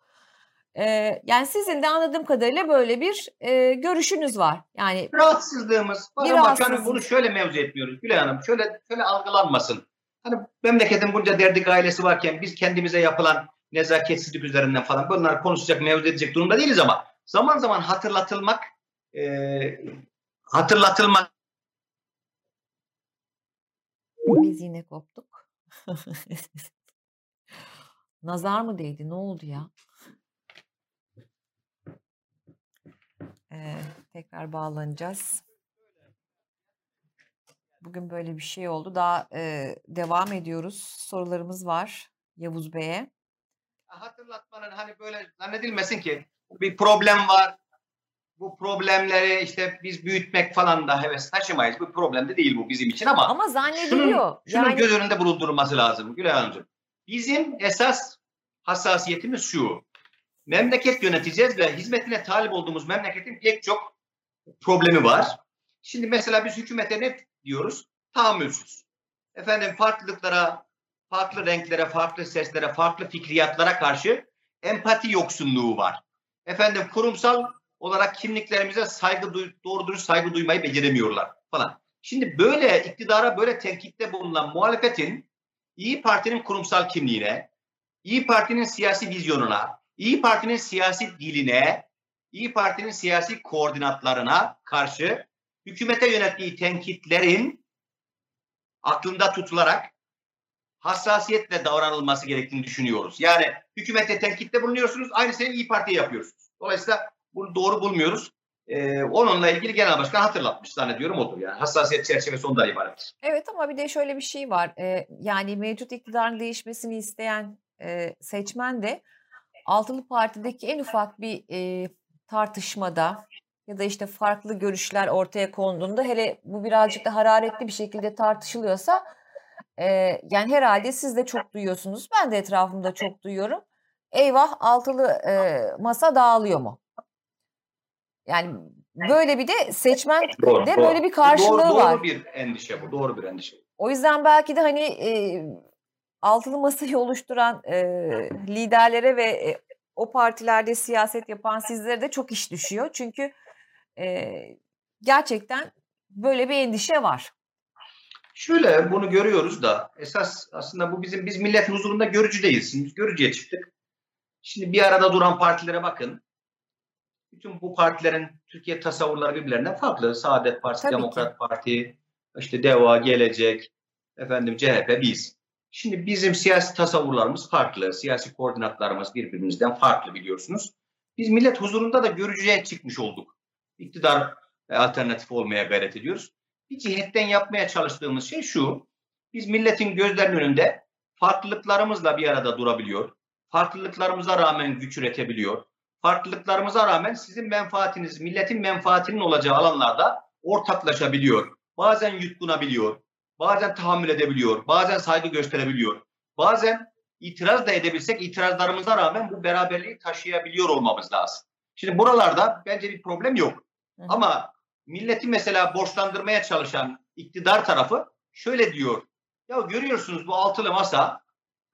E, yani sizin de anladığım kadarıyla böyle bir e, görüşünüz var. Yani rahatsızlığımız var bir ama hani bunu şöyle mevzu etmiyoruz Gülay Hanım. Şöyle şöyle algılanmasın. Hani memleketin bunca derdik ailesi varken biz kendimize yapılan nezaketsizlik üzerinden falan bunları konuşacak, mevzu edecek durumda değiliz ama zaman zaman hatırlatılmak e, hatırlatılmak Biz yine koptuk. (laughs) Nazar mı değdi? Ne oldu ya? Ee, tekrar bağlanacağız. Bugün böyle bir şey oldu. Daha e, devam ediyoruz. Sorularımız var Yavuz Bey'e. Hatırlatmanın hani böyle zannedilmesin ki bir problem var. Bu problemleri işte biz büyütmek falan da heves taşımayız. Bu problem de değil bu bizim için ama. Ama zannediliyor. Şunun, şunun yani... göz önünde bulundurulması lazım Gülay Hanımcığım. Bizim esas hassasiyetimiz şu. Memleket yöneteceğiz ve hizmetine talip olduğumuz memleketin pek çok problemi var. Şimdi mesela biz hükümete ne diyoruz? Tahammülsüz. Efendim farklılıklara, farklı renklere, farklı seslere, farklı fikriyatlara karşı empati yoksunluğu var. Efendim kurumsal olarak kimliklerimize saygı duy, doğru dürüst saygı duymayı beceremiyorlar falan. Şimdi böyle iktidara böyle tenkitte bulunan muhalefetin İyi Parti'nin kurumsal kimliğine, İyi Parti'nin siyasi vizyonuna, İyi Parti'nin siyasi diline, İyi Parti'nin siyasi koordinatlarına karşı hükümete yönettiği tenkitlerin aklında tutularak hassasiyetle davranılması gerektiğini düşünüyoruz. Yani hükümete tenkitte bulunuyorsunuz, aynı şeyi İyi Parti'ye yapıyorsunuz. Dolayısıyla bunu doğru bulmuyoruz. Ee, onunla ilgili genel başkan hatırlatmış zannediyorum odur yani. Hassasiyet çerçevesi ondan ibarettir. Evet ama bir de şöyle bir şey var. Ee, yani mevcut iktidarın değişmesini isteyen e, seçmen de altılı partideki en ufak bir e, tartışmada ya da işte farklı görüşler ortaya konduğunda hele bu birazcık da hararetli bir şekilde tartışılıyorsa e, yani herhalde siz de çok duyuyorsunuz. Ben de etrafımda çok duyuyorum. Eyvah altılı e, masa dağılıyor mu? Yani böyle bir de seçmen (laughs) doğru, de doğru. böyle bir karşılığı doğru, doğru var. Doğru bir endişe bu. Doğru bir endişe. O yüzden belki de hani e, altılı masayı oluşturan e, (laughs) liderlere ve e, o partilerde siyaset yapan sizlere de çok iş düşüyor. Çünkü e, gerçekten böyle bir endişe var. Şöyle bunu görüyoruz da esas aslında bu bizim biz milletin huzurunda görücü değiliz. Biz görücüye çıktık. Şimdi bir arada duran partilere bakın. Bütün bu partilerin Türkiye tasavvurları birbirlerinden farklı. Saadet Partisi, Tabii Demokrat ki. Parti, işte DEVA, Gelecek, efendim CHP, biz. Şimdi bizim siyasi tasavvurlarımız farklı, siyasi koordinatlarımız birbirimizden farklı biliyorsunuz. Biz millet huzurunda da görücüye çıkmış olduk. İktidar alternatif olmaya gayret ediyoruz. Bir cihetten yapmaya çalıştığımız şey şu. Biz milletin gözlerinin önünde farklılıklarımızla bir arada durabiliyor. Farklılıklarımıza rağmen güç üretebiliyor. Farklılıklarımıza rağmen sizin menfaatiniz, milletin menfaatinin olacağı alanlarda ortaklaşabiliyor. Bazen yutkunabiliyor, bazen tahammül edebiliyor, bazen saygı gösterebiliyor. Bazen itiraz da edebilsek itirazlarımıza rağmen bu beraberliği taşıyabiliyor olmamız lazım. Şimdi buralarda bence bir problem yok. Ama milleti mesela borçlandırmaya çalışan iktidar tarafı şöyle diyor. Ya görüyorsunuz bu altılı masa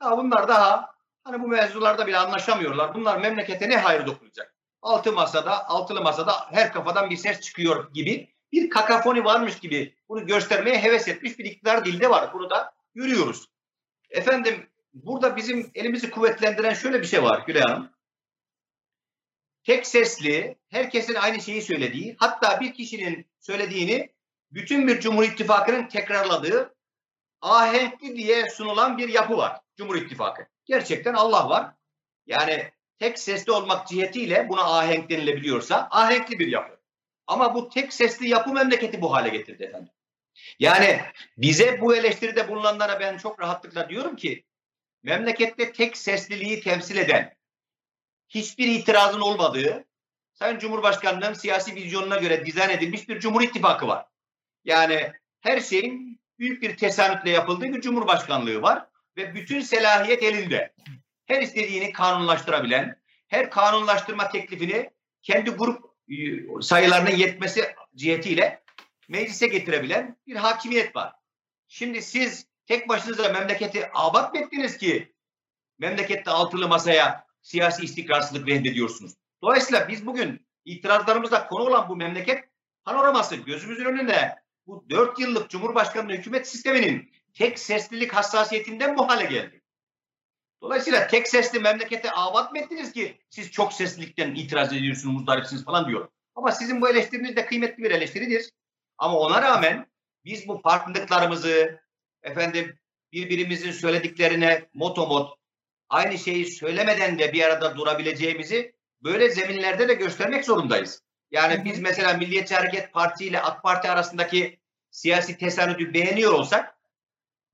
ya bunlar daha hani bu mevzularda bile anlaşamıyorlar. Bunlar memlekete ne hayır dokunacak? Altı masada, altılı masada her kafadan bir ses çıkıyor gibi bir kakafoni varmış gibi bunu göstermeye heves etmiş bir iktidar dilde var. Bunu da görüyoruz. Efendim burada bizim elimizi kuvvetlendiren şöyle bir şey var Gülay Hanım. Tek sesli, herkesin aynı şeyi söylediği, hatta bir kişinin söylediğini bütün bir Cumhur İttifakı'nın tekrarladığı ahenkli diye sunulan bir yapı var Cumhur İttifakı. Gerçekten Allah var. Yani tek sesli olmak cihetiyle buna ahenk denilebiliyorsa ahenkli bir yapı. Ama bu tek sesli yapı memleketi bu hale getirdi efendim. Yani bize bu eleştiride bulunanlara ben çok rahatlıkla diyorum ki memlekette tek sesliliği temsil eden hiçbir itirazın olmadığı Sayın Cumhurbaşkanı'nın siyasi vizyonuna göre dizayn edilmiş bir Cumhur İttifakı var. Yani her şeyin büyük bir tesanütle yapıldığı bir Cumhurbaşkanlığı var ve bütün selahiyet elinde. Her istediğini kanunlaştırabilen, her kanunlaştırma teklifini kendi grup sayılarının yetmesi cihetiyle meclise getirebilen bir hakimiyet var. Şimdi siz tek başınıza memleketi abat mı ettiniz ki memlekette altılı masaya siyasi istikrarsızlık reddediyorsunuz? Dolayısıyla biz bugün itirazlarımızda konu olan bu memleket panoraması gözümüzün önünde bu dört yıllık Cumhurbaşkanlığı hükümet sisteminin tek seslilik hassasiyetinden bu hale geldi. Dolayısıyla tek sesli memlekete avat mı ettiniz ki siz çok seslilikten itiraz ediyorsunuz, muzdaripsiniz falan diyor. Ama sizin bu eleştiriniz de kıymetli bir eleştiridir. Ama ona rağmen biz bu farklılıklarımızı, efendim birbirimizin söylediklerine motomot aynı şeyi söylemeden de bir arada durabileceğimizi böyle zeminlerde de göstermek zorundayız. Yani biz mesela Milliyetçi Hareket Parti ile AK Parti arasındaki siyasi tesanüdü beğeniyor olsak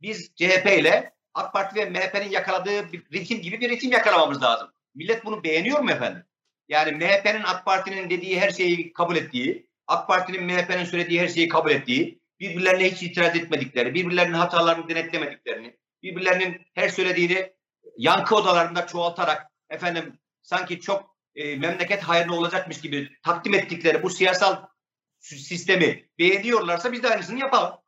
biz CHP ile AK Parti ve MHP'nin yakaladığı bir ritim gibi bir ritim yakalamamız lazım. Millet bunu beğeniyor mu efendim? Yani MHP'nin AK Parti'nin dediği her şeyi kabul ettiği, AK Parti'nin MHP'nin söylediği her şeyi kabul ettiği, birbirlerine hiç itiraz etmedikleri, birbirlerinin hatalarını denetlemediklerini, birbirlerinin her söylediğini yankı odalarında çoğaltarak efendim sanki çok e, memleket hayırlı olacakmış gibi takdim ettikleri bu siyasal sistemi beğeniyorlarsa biz de aynısını yapalım.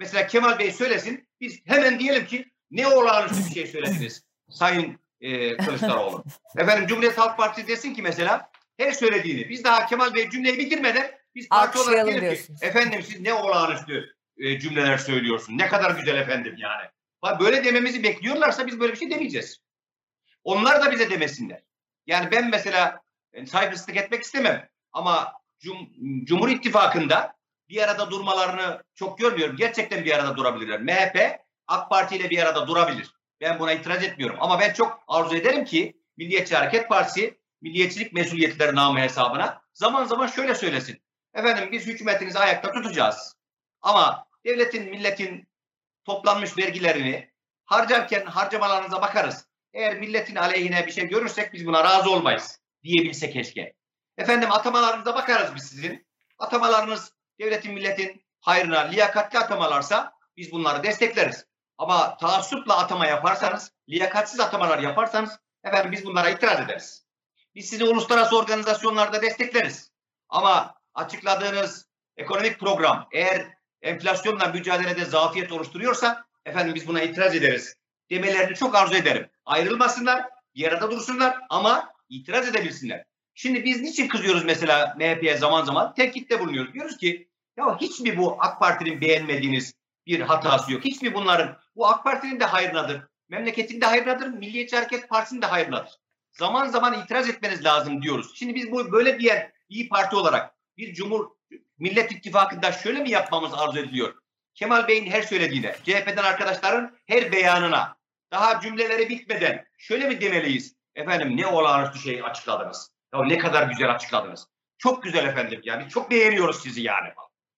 Mesela Kemal Bey söylesin, biz hemen diyelim ki ne olağanüstü bir şey söylediniz Sayın e, Kılıçdaroğlu. (laughs) Efendim Cumhuriyet Halk Partisi desin ki mesela her söylediğini, biz daha Kemal Bey cümleyi bitirmeden biz parti olarak diyelim ki efendim siz ne olağanüstü e, cümleler söylüyorsun, ne kadar güzel efendim yani. Böyle dememizi bekliyorlarsa biz böyle bir şey demeyeceğiz. Onlar da bize demesinler. Yani ben mesela saygısızlık etmek istemem ama Cum Cumhur İttifakı'nda bir arada durmalarını çok görmüyorum. Gerçekten bir arada durabilirler. MHP AK Parti ile bir arada durabilir. Ben buna itiraz etmiyorum. Ama ben çok arzu ederim ki Milliyetçi Hareket Partisi milliyetçilik mesuliyetleri namı hesabına zaman zaman şöyle söylesin. Efendim biz hükümetinizi ayakta tutacağız. Ama devletin, milletin toplanmış vergilerini harcarken harcamalarınıza bakarız. Eğer milletin aleyhine bir şey görürsek biz buna razı olmayız diyebilse keşke. Efendim atamalarınıza bakarız biz sizin. Atamalarınız devletin milletin hayrına liyakatli atamalarsa biz bunları destekleriz. Ama taassupla atama yaparsanız, liyakatsiz atamalar yaparsanız efendim biz bunlara itiraz ederiz. Biz sizi uluslararası organizasyonlarda destekleriz. Ama açıkladığınız ekonomik program eğer enflasyonla mücadelede zafiyet oluşturuyorsa efendim biz buna itiraz ederiz demelerini çok arzu ederim. Ayrılmasınlar, bir arada dursunlar ama itiraz edebilsinler. Şimdi biz niçin kızıyoruz mesela MHP'ye zaman zaman? Tenkitte bulunuyoruz. Diyoruz ki ya hiç mi bu AK Parti'nin beğenmediğiniz bir hatası yok? Hiç mi bunların bu AK Parti'nin de hayrınadır, memleketin de hayrınadır, Milliyetçi Hareket Partisi'nin de hayrınadır. Zaman zaman itiraz etmeniz lazım diyoruz. Şimdi biz bu böyle bir yer İyi Parti olarak bir Cumhur Millet İttifakı'nda şöyle mi yapmamız arzu ediliyor? Kemal Bey'in her söylediğine, CHP'den arkadaşların her beyanına, daha cümleleri bitmeden şöyle mi demeliyiz? Efendim ne olağanüstü şey açıkladınız. Ya ne kadar güzel açıkladınız. Çok güzel efendim yani çok beğeniyoruz sizi yani.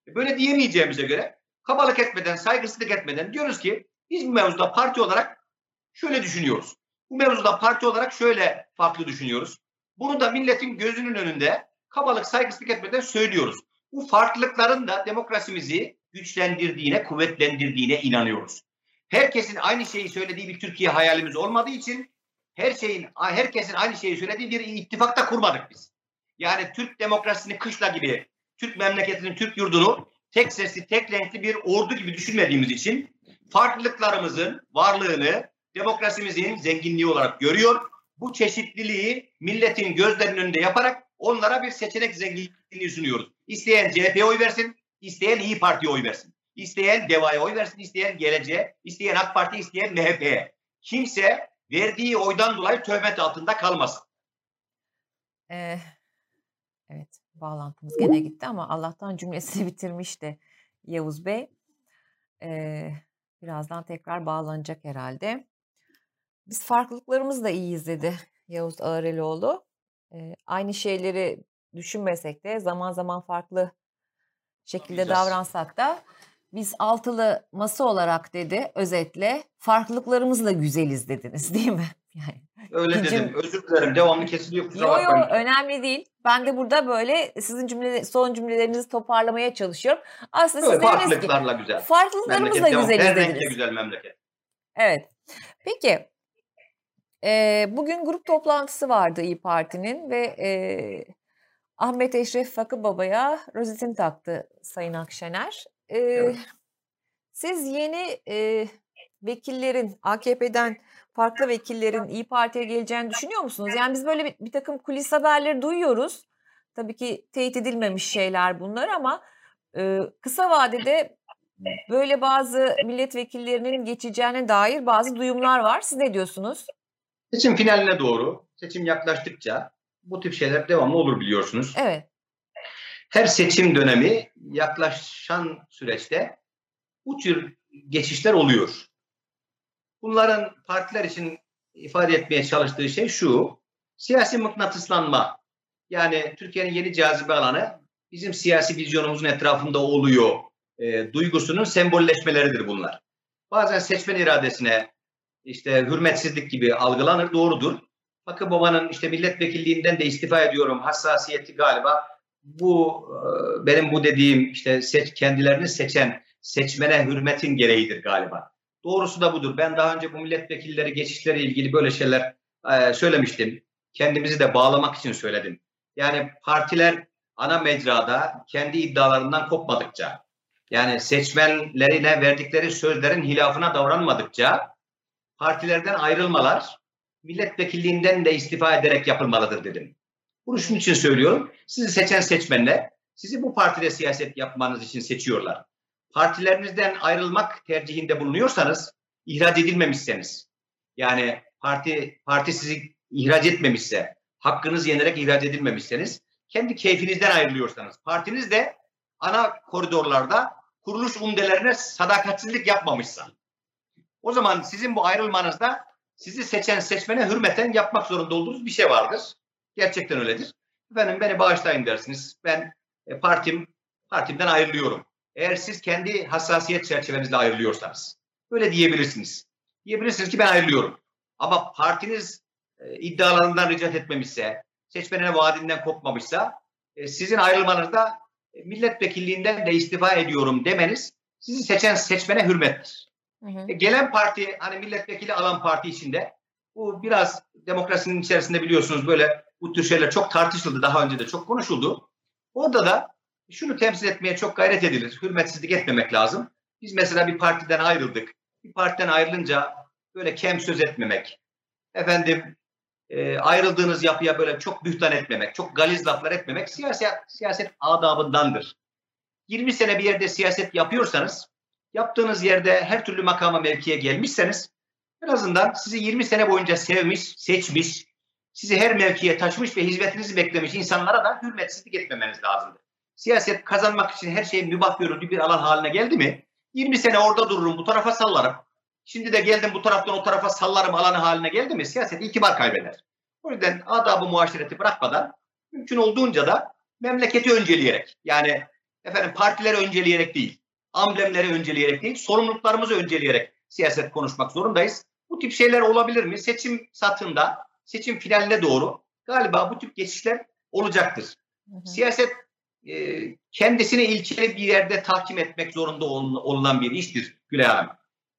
Böyle diyemeyeceğimize göre kabalık etmeden, saygısızlık etmeden diyoruz ki biz bu mevzuda parti olarak şöyle düşünüyoruz. Bu mevzuda parti olarak şöyle farklı düşünüyoruz. Bunu da milletin gözünün önünde kabalık, saygısızlık etmeden söylüyoruz. Bu farklılıkların da demokrasimizi güçlendirdiğine, kuvvetlendirdiğine inanıyoruz. Herkesin aynı şeyi söylediği bir Türkiye hayalimiz olmadığı için her şeyin herkesin aynı şeyi söylediği bir ittifakta kurmadık biz. Yani Türk demokrasisini kışla gibi, Türk memleketinin, Türk yurdunu tek sesli, tek renkli bir ordu gibi düşünmediğimiz için farklılıklarımızın varlığını demokrasimizin zenginliği olarak görüyor. Bu çeşitliliği milletin gözlerinin önünde yaparak onlara bir seçenek zenginliği sunuyoruz. İsteyen CHP'ye oy versin, isteyen İyi Parti'ye oy versin. İsteyen DEVA'ya oy versin, isteyen Geleceğe, isteyen AK Parti, isteyen MHP'ye. Kimse verdiği oydan dolayı töhmet altında kalmasın. Ee, evet, bağlantımız gene gitti ama Allah'tan cümlesini (laughs) bitirmişti Yavuz Bey. Ee, birazdan tekrar bağlanacak herhalde. Biz farklılıklarımız da iyiyiz dedi Yavuz Ağrelioğlu. Ee, aynı şeyleri düşünmesek de zaman zaman farklı şekilde davransak da biz altılı masa olarak dedi özetle farklılıklarımızla güzeliz dediniz değil mi? (laughs) Yani Öyle gücüm... dedim. Özür dilerim. Devamlı kesiliyor. Kusura yo, yo, önemli değil. Ben de burada böyle sizin cümle, son cümlelerinizi toparlamaya çalışıyorum. Aslında siz farklılıklarla güzel. Farklılıklarımızla güzeliz Her. Her güzel memleket. Evet. Peki. E, bugün grup toplantısı vardı İyi Parti'nin ve e, Ahmet Eşref Fakı Baba'ya rozetin taktı Sayın Akşener. E, evet. Siz yeni e, vekillerin AKP'den farklı vekillerin İyi Parti'ye geleceğini düşünüyor musunuz? Yani biz böyle bir, bir takım kulis haberleri duyuyoruz. Tabii ki teyit edilmemiş şeyler bunlar ama e, kısa vadede böyle bazı milletvekillerinin geçeceğine dair bazı duyumlar var. Siz ne diyorsunuz? Seçim finaline doğru, seçim yaklaştıkça bu tip şeyler devamlı olur biliyorsunuz. Evet. Her seçim dönemi yaklaşan süreçte bu tür geçişler oluyor. Bunların partiler için ifade etmeye çalıştığı şey şu. Siyasi mıknatıslanma. Yani Türkiye'nin yeni cazibe alanı bizim siyasi vizyonumuzun etrafında oluyor. E, duygusunun sembolleşmeleridir bunlar. Bazen seçmen iradesine işte hürmetsizlik gibi algılanır. Doğrudur. Bakın babanın işte milletvekilliğinden de istifa ediyorum hassasiyeti galiba bu e, benim bu dediğim işte seç, kendilerini seçen seçmene hürmetin gereğidir galiba. Doğrusu da budur. Ben daha önce bu milletvekilleri geçişleri ilgili böyle şeyler e, söylemiştim. Kendimizi de bağlamak için söyledim. Yani partiler ana mecrada kendi iddialarından kopmadıkça, yani seçmenlerine verdikleri sözlerin hilafına davranmadıkça partilerden ayrılmalar milletvekilliğinden de istifa ederek yapılmalıdır dedim. Bunu şunun için söylüyorum. Sizi seçen seçmenler sizi bu partide siyaset yapmanız için seçiyorlar. Partilerinizden ayrılmak tercihinde bulunuyorsanız, ihraç edilmemişseniz, yani parti parti sizi ihraç etmemişse, hakkınız yenerek ihraç edilmemişseniz, kendi keyfinizden ayrılıyorsanız, partiniz de ana koridorlarda kuruluş umdelerine sadakatsizlik yapmamışsa, o zaman sizin bu ayrılmanızda sizi seçen seçmene hürmeten yapmak zorunda olduğunuz bir şey vardır. Gerçekten öyledir. Efendim beni bağışlayın dersiniz. Ben e, partim partimden ayrılıyorum. Eğer siz kendi hassasiyet çerçevenizle ayrılıyorsanız böyle diyebilirsiniz. Diyebilirsiniz ki ben ayrılıyorum. Ama partiniz e, iddialarından ricat etmemişse, seçmenine vaadinden kopmamışsa e, sizin ayrılmanızda e, milletvekilliğinden de istifa ediyorum demeniz sizi seçen seçmene hürmettir. Hı hı. E, gelen parti hani milletvekili alan parti içinde bu biraz demokrasinin içerisinde biliyorsunuz böyle bu tür şeyler çok tartışıldı. Daha önce de çok konuşuldu. Orada da şunu temsil etmeye çok gayret edilir. Hürmetsizlik etmemek lazım. Biz mesela bir partiden ayrıldık. Bir partiden ayrılınca böyle kem söz etmemek. Efendim e, ayrıldığınız yapıya böyle çok bühtan etmemek, çok galiz laflar etmemek siyaset, siyaset adabındandır. 20 sene bir yerde siyaset yapıyorsanız, yaptığınız yerde her türlü makama mevkiye gelmişseniz en azından sizi 20 sene boyunca sevmiş, seçmiş, sizi her mevkiye taşımış ve hizmetinizi beklemiş insanlara da hürmetsizlik etmemeniz lazımdır. Siyaset kazanmak için her şeyin mübah görüldüğü bir alan haline geldi mi 20 sene orada dururum, bu tarafa sallarım. Şimdi de geldim bu taraftan o tarafa sallarım alanı haline geldi mi siyaset itibar kaybeder. O yüzden adabı muaşereti bırakmadan mümkün olduğunca da memleketi önceleyerek yani efendim partileri önceleyerek değil, amblemleri önceleyerek değil, sorumluluklarımızı önceleyerek siyaset konuşmak zorundayız. Bu tip şeyler olabilir mi? Seçim satında, seçim finaline doğru galiba bu tip geçişler olacaktır. Hı hı. Siyaset e, kendisini ilkeli bir yerde tahkim etmek zorunda olunan bir iştir Gülay Hanım.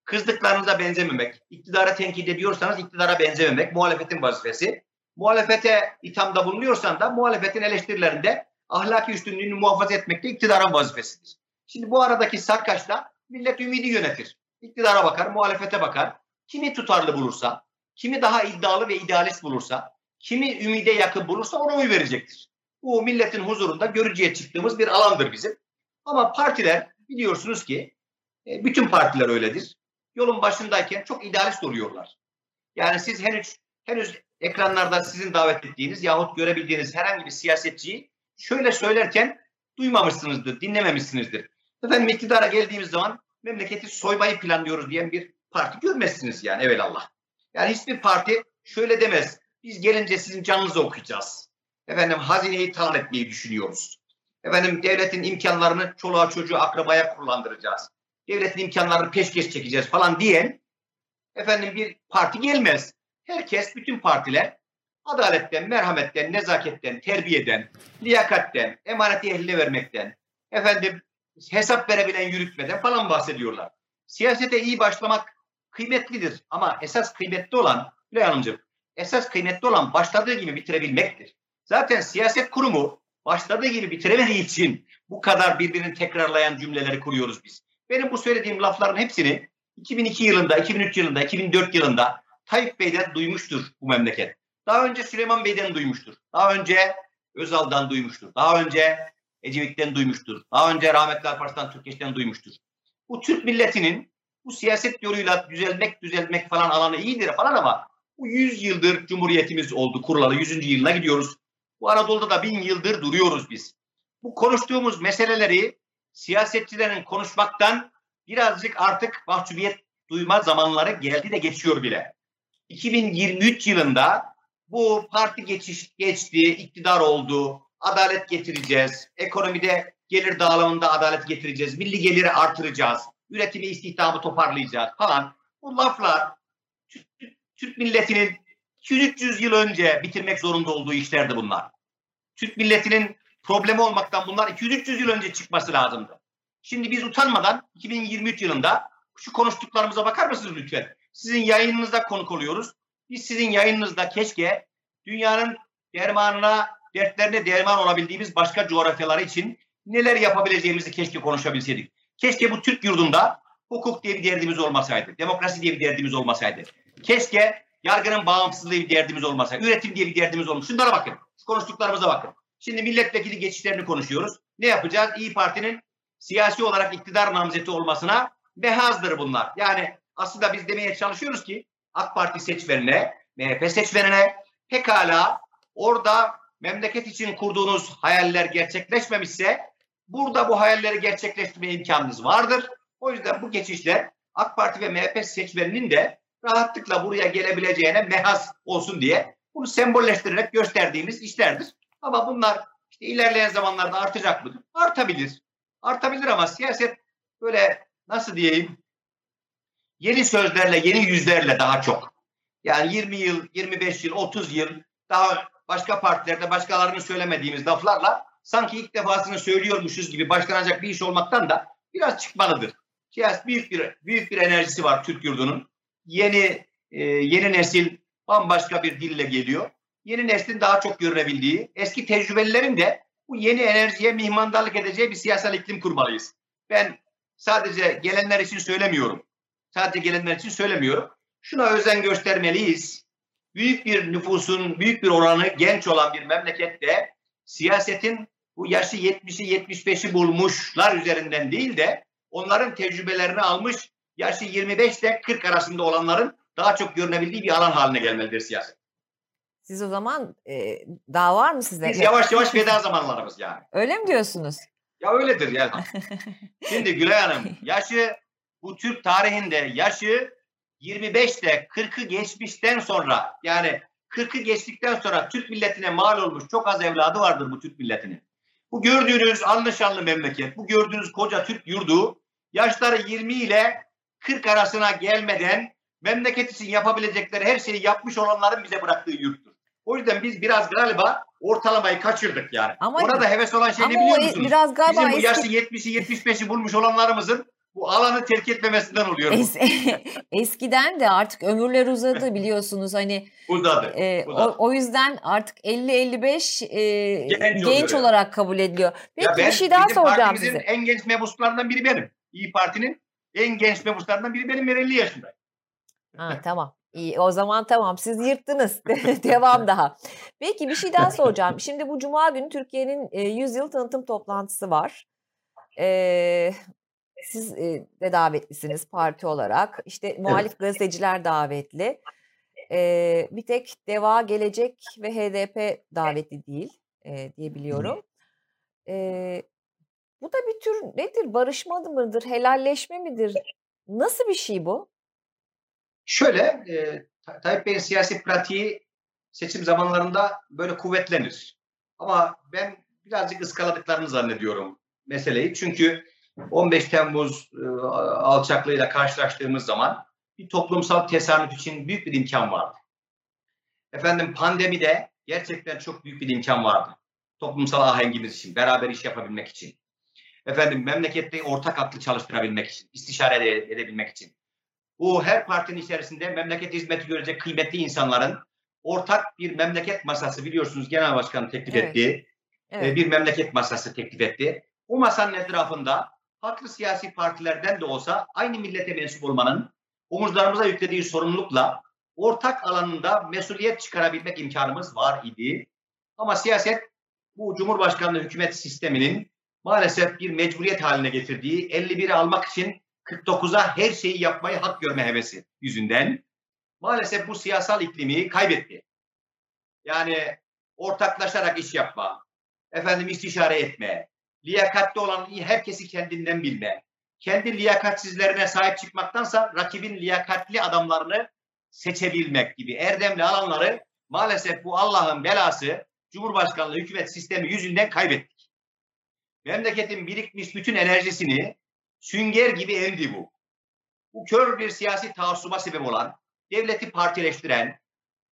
Kızdıklarınıza benzememek, iktidara tenkit ediyorsanız iktidara benzememek muhalefetin vazifesi. Muhalefete ithamda bulunuyorsan da muhalefetin eleştirilerinde ahlaki üstünlüğünü muhafaza etmek de iktidarın vazifesidir. Şimdi bu aradaki sarkaçla millet ümidi yönetir. İktidara bakar, muhalefete bakar. Kimi tutarlı bulursa, kimi daha iddialı ve idealist bulursa, kimi ümide yakın bulursa ona oy verecektir. Bu milletin huzurunda görücüye çıktığımız bir alandır bizim. Ama partiler biliyorsunuz ki e, bütün partiler öyledir. Yolun başındayken çok idealist oluyorlar. Yani siz henüz henüz ekranlarda sizin davet ettiğiniz yahut görebildiğiniz herhangi bir siyasetçiyi şöyle söylerken duymamışsınızdır, dinlememişsinizdir. Efendim iktidara geldiğimiz zaman memleketi soymayı planlıyoruz diyen bir parti görmezsiniz yani evelallah. Yani hiçbir parti şöyle demez. Biz gelince sizin canınızı okuyacağız. Efendim hazineyi talan etmeyi düşünüyoruz. Efendim devletin imkanlarını çoluğa çocuğa akrabaya kullandıracağız. Devletin imkanlarını peşkeş çekeceğiz falan diyen efendim bir parti gelmez. Herkes, bütün partiler adaletten, merhametten, nezaketten, terbiyeden, liyakatten, emaneti ehline vermekten, efendim hesap verebilen yürütmeden falan bahsediyorlar. Siyasete iyi başlamak kıymetlidir ama esas kıymetli olan Gülay Hanımcığım, esas kıymetli olan başladığı gibi bitirebilmektir. Zaten siyaset kurumu başladığı gibi bitiremediği için bu kadar birbirini tekrarlayan cümleleri kuruyoruz biz. Benim bu söylediğim lafların hepsini 2002 yılında, 2003 yılında, 2004 yılında Tayyip Bey'den duymuştur bu memleket. Daha önce Süleyman Bey'den duymuştur. Daha önce Özal'dan duymuştur. Daha önce Ecevit'ten duymuştur. Daha önce rahmetli Alparslan Türkeş'ten duymuştur. Bu Türk milletinin bu siyaset yoluyla düzelmek, düzeltmek falan alanı iyidir falan ama bu 100 yıldır Cumhuriyetimiz oldu kurulalı. 100. yılına gidiyoruz. Bu Anadolu'da da bin yıldır duruyoruz biz. Bu konuştuğumuz meseleleri siyasetçilerin konuşmaktan birazcık artık mahcubiyet duyma zamanları geldi de geçiyor bile. 2023 yılında bu parti geçiş geçti, iktidar oldu, adalet getireceğiz, ekonomide gelir dağılımında adalet getireceğiz, milli geliri artıracağız, üretimi istihdamı toparlayacağız falan. Bu laflar Türk milletinin 300 yıl önce bitirmek zorunda olduğu işlerdi bunlar. Türk milletinin problemi olmaktan bunlar 200-300 yıl önce çıkması lazımdı. Şimdi biz utanmadan 2023 yılında şu konuştuklarımıza bakar mısınız lütfen? Sizin yayınınızda konuk oluyoruz. Biz sizin yayınınızda keşke dünyanın dermanına, dertlerine derman olabildiğimiz başka coğrafyalar için neler yapabileceğimizi keşke konuşabilseydik. Keşke bu Türk yurdunda hukuk diye bir derdimiz olmasaydı. Demokrasi diye bir derdimiz olmasaydı. Keşke yargının bağımsızlığı bir derdimiz olmasaydı. Üretim diye bir derdimiz olmasaydı. Şunlara bakın. Konuştuklarımıza bakın. Şimdi milletvekili geçişlerini konuşuyoruz. Ne yapacağız? İyi Parti'nin siyasi olarak iktidar namzeti olmasına mehazdır bunlar. Yani aslında biz demeye çalışıyoruz ki AK Parti seçmenine, MHP seçmenine pekala orada memleket için kurduğunuz hayaller gerçekleşmemişse burada bu hayalleri gerçekleştirme imkanınız vardır. O yüzden bu geçişler AK Parti ve MHP seçmeninin de rahatlıkla buraya gelebileceğine mehas olsun diye bunu sembolleştirerek gösterdiğimiz işlerdir. Ama bunlar işte ilerleyen zamanlarda artacak mıdır? Artabilir. Artabilir ama siyaset böyle nasıl diyeyim yeni sözlerle, yeni yüzlerle daha çok. Yani 20 yıl, 25 yıl, 30 yıl daha başka partilerde başkalarının söylemediğimiz laflarla sanki ilk defasını söylüyormuşuz gibi başlanacak bir iş olmaktan da biraz çıkmalıdır. Siyaset büyük bir büyük bir enerjisi var Türk yurdunun. Yeni e, yeni nesil bambaşka bir dille geliyor. Yeni neslin daha çok görünebildiği, eski tecrübelilerin de bu yeni enerjiye mihmandarlık edeceği bir siyasal iklim kurmalıyız. Ben sadece gelenler için söylemiyorum. Sadece gelenler için söylemiyorum. Şuna özen göstermeliyiz. Büyük bir nüfusun, büyük bir oranı genç olan bir memlekette siyasetin bu yaşı 70'i 75'i bulmuşlar üzerinden değil de onların tecrübelerini almış yaşı 25 ile 40 arasında olanların daha çok görünebildiği bir alan haline gelmelidir siyaset. Siz o zaman e, daha var mı sizde? Biz yavaş yavaş veda zamanlarımız yani. Öyle mi diyorsunuz? Ya öyledir yani. (laughs) Şimdi Gülay Hanım yaşı bu Türk tarihinde yaşı 25 ile 40'ı geçmişten sonra yani 40'ı geçtikten sonra Türk milletine mal olmuş çok az evladı vardır bu Türk milletinin. Bu gördüğünüz anlaşanlı memleket, bu gördüğünüz koca Türk yurdu yaşları 20 ile 40 arasına gelmeden memleket için yapabilecekleri her şeyi yapmış olanların bize bıraktığı yurttur. O yüzden biz biraz galiba ortalamayı kaçırdık yani. Ama, Ona da heves olan şey ne biliyor musunuz? Biraz galiba Bizim bu eski... yaşı 70'i 75'i bulmuş olanlarımızın bu alanı terk etmemesinden oluyor. Es, (laughs) eskiden de artık ömürler uzadı biliyorsunuz hani. Uzadı. E, uzadı. O, o yüzden artık 50-55 e, genç, genç olarak kabul ediliyor. Peki ya ben, bir şey daha soracağım size. en genç mebuslarından biri benim. İyi Parti'nin en genç mebuslarından biri benim. Ben 50 yaşındayım. Ha, tamam. İyi, o zaman tamam siz yırttınız. (laughs) Devam daha. Peki bir şey daha (laughs) soracağım. Şimdi bu Cuma günü Türkiye'nin e, 100 yıl tanıtım toplantısı var. Ee, siz e, de davetlisiniz parti olarak. İşte muhalif evet. gazeteciler davetli. Ee, bir tek Deva Gelecek ve HDP davetli değil e, diye biliyorum. Bu da bir tür nedir? Barışma mıdır? Helalleşme midir? Nasıl bir şey bu? Şöyle, e, Tayyip Bey'in siyasi pratiği seçim zamanlarında böyle kuvvetlenir. Ama ben birazcık ıskaladıklarını zannediyorum meseleyi. Çünkü 15 Temmuz e, alçaklığıyla karşılaştığımız zaman bir toplumsal tesadüf için büyük bir imkan vardı. Efendim pandemide gerçekten çok büyük bir imkan vardı. Toplumsal ahengimiz için, beraber iş yapabilmek için. Efendim memlekette ortak aklı çalıştırabilmek için, istişare edebilmek için. Bu her partinin içerisinde memleket hizmeti görecek kıymetli insanların ortak bir memleket masası biliyorsunuz genel başkan teklif evet. ettiği evet. bir memleket masası teklif etti. Bu masanın etrafında farklı siyasi partilerden de olsa aynı millete mensup olmanın omuzlarımıza yüklediği sorumlulukla ortak alanında mesuliyet çıkarabilmek imkanımız var idi. Ama siyaset bu Cumhurbaşkanlığı hükümet sisteminin maalesef bir mecburiyet haline getirdiği 51'i almak için 49'a her şeyi yapmayı hak görme hevesi yüzünden maalesef bu siyasal iklimi kaybetti. Yani ortaklaşarak iş yapma, efendim istişare etme, liyakatli olan herkesi kendinden bilme, kendi liyakatsizlerine sahip çıkmaktansa rakibin liyakatli adamlarını seçebilmek gibi erdemli alanları maalesef bu Allah'ın belası Cumhurbaşkanlığı hükümet sistemi yüzünden kaybettik. Memleketin birikmiş bütün enerjisini sünger gibi emdi bu. Bu kör bir siyasi taassuba sebep olan, devleti partileştiren,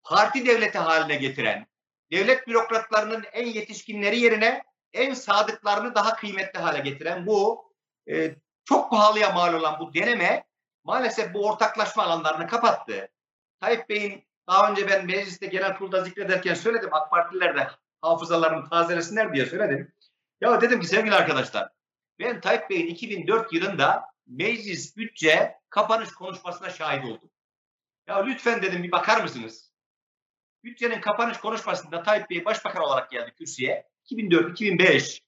parti devleti haline getiren, devlet bürokratlarının en yetişkinleri yerine en sadıklarını daha kıymetli hale getiren bu e, çok pahalıya mal olan bu deneme maalesef bu ortaklaşma alanlarını kapattı. Tayyip Bey'in daha önce ben mecliste genel kurulda zikrederken söyledim AK Partililer de hafızalarını tazelesinler diye söyledim. Ya dedim ki sevgili arkadaşlar ben Tayyip Bey'in 2004 yılında meclis bütçe kapanış konuşmasına şahit oldum. Ya lütfen dedim bir bakar mısınız? Bütçenin kapanış konuşmasında Tayyip Bey başbakan olarak geldi kürsüye. 2004-2005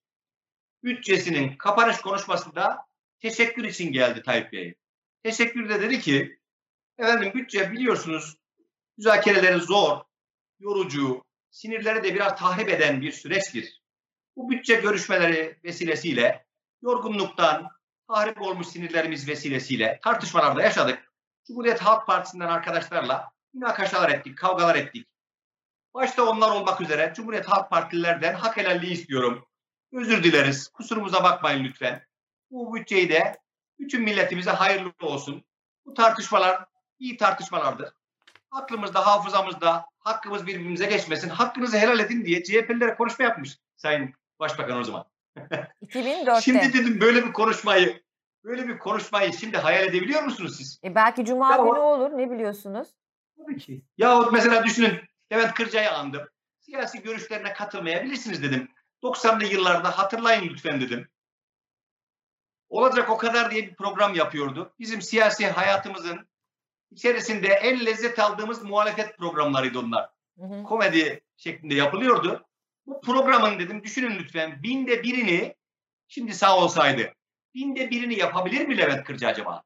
bütçesinin kapanış konuşmasında teşekkür için geldi Tayyip Bey. Teşekkürde dedi ki efendim bütçe biliyorsunuz müzakereleri zor, yorucu, sinirleri de biraz tahrip eden bir süreçtir. Bu bütçe görüşmeleri vesilesiyle yorgunluktan, tahrip olmuş sinirlerimiz vesilesiyle tartışmalarda yaşadık. Cumhuriyet Halk Partisi'nden arkadaşlarla münakaşalar ettik, kavgalar ettik. Başta onlar olmak üzere Cumhuriyet Halk Partililerden hak helalliği istiyorum. Özür dileriz. Kusurumuza bakmayın lütfen. Bu bütçeyi de bütün milletimize hayırlı olsun. Bu tartışmalar iyi tartışmalardır. Aklımızda, hafızamızda hakkımız birbirimize geçmesin. Hakkınızı helal edin diye CHP'lilere konuşma yapmış Sayın Başbakan o zaman. 2004'te. Şimdi dedim böyle bir konuşmayı böyle bir konuşmayı şimdi hayal edebiliyor musunuz siz? E belki cuma Ya o- günü olur ne biliyorsunuz? Tabii ki. Yahut mesela düşünün Levent Kırca'yı andım. Siyasi görüşlerine katılmayabilirsiniz dedim. 90'lı yıllarda hatırlayın lütfen dedim. Olacak o kadar diye bir program yapıyordu. Bizim siyasi hayatımızın içerisinde en lezzet aldığımız muhalefet programlarıydı onlar. Hı hı. Komedi şeklinde yapılıyordu. Bu programın dedim düşünün lütfen binde birini şimdi sağ olsaydı binde birini yapabilir mi Levent Kırcı acaba?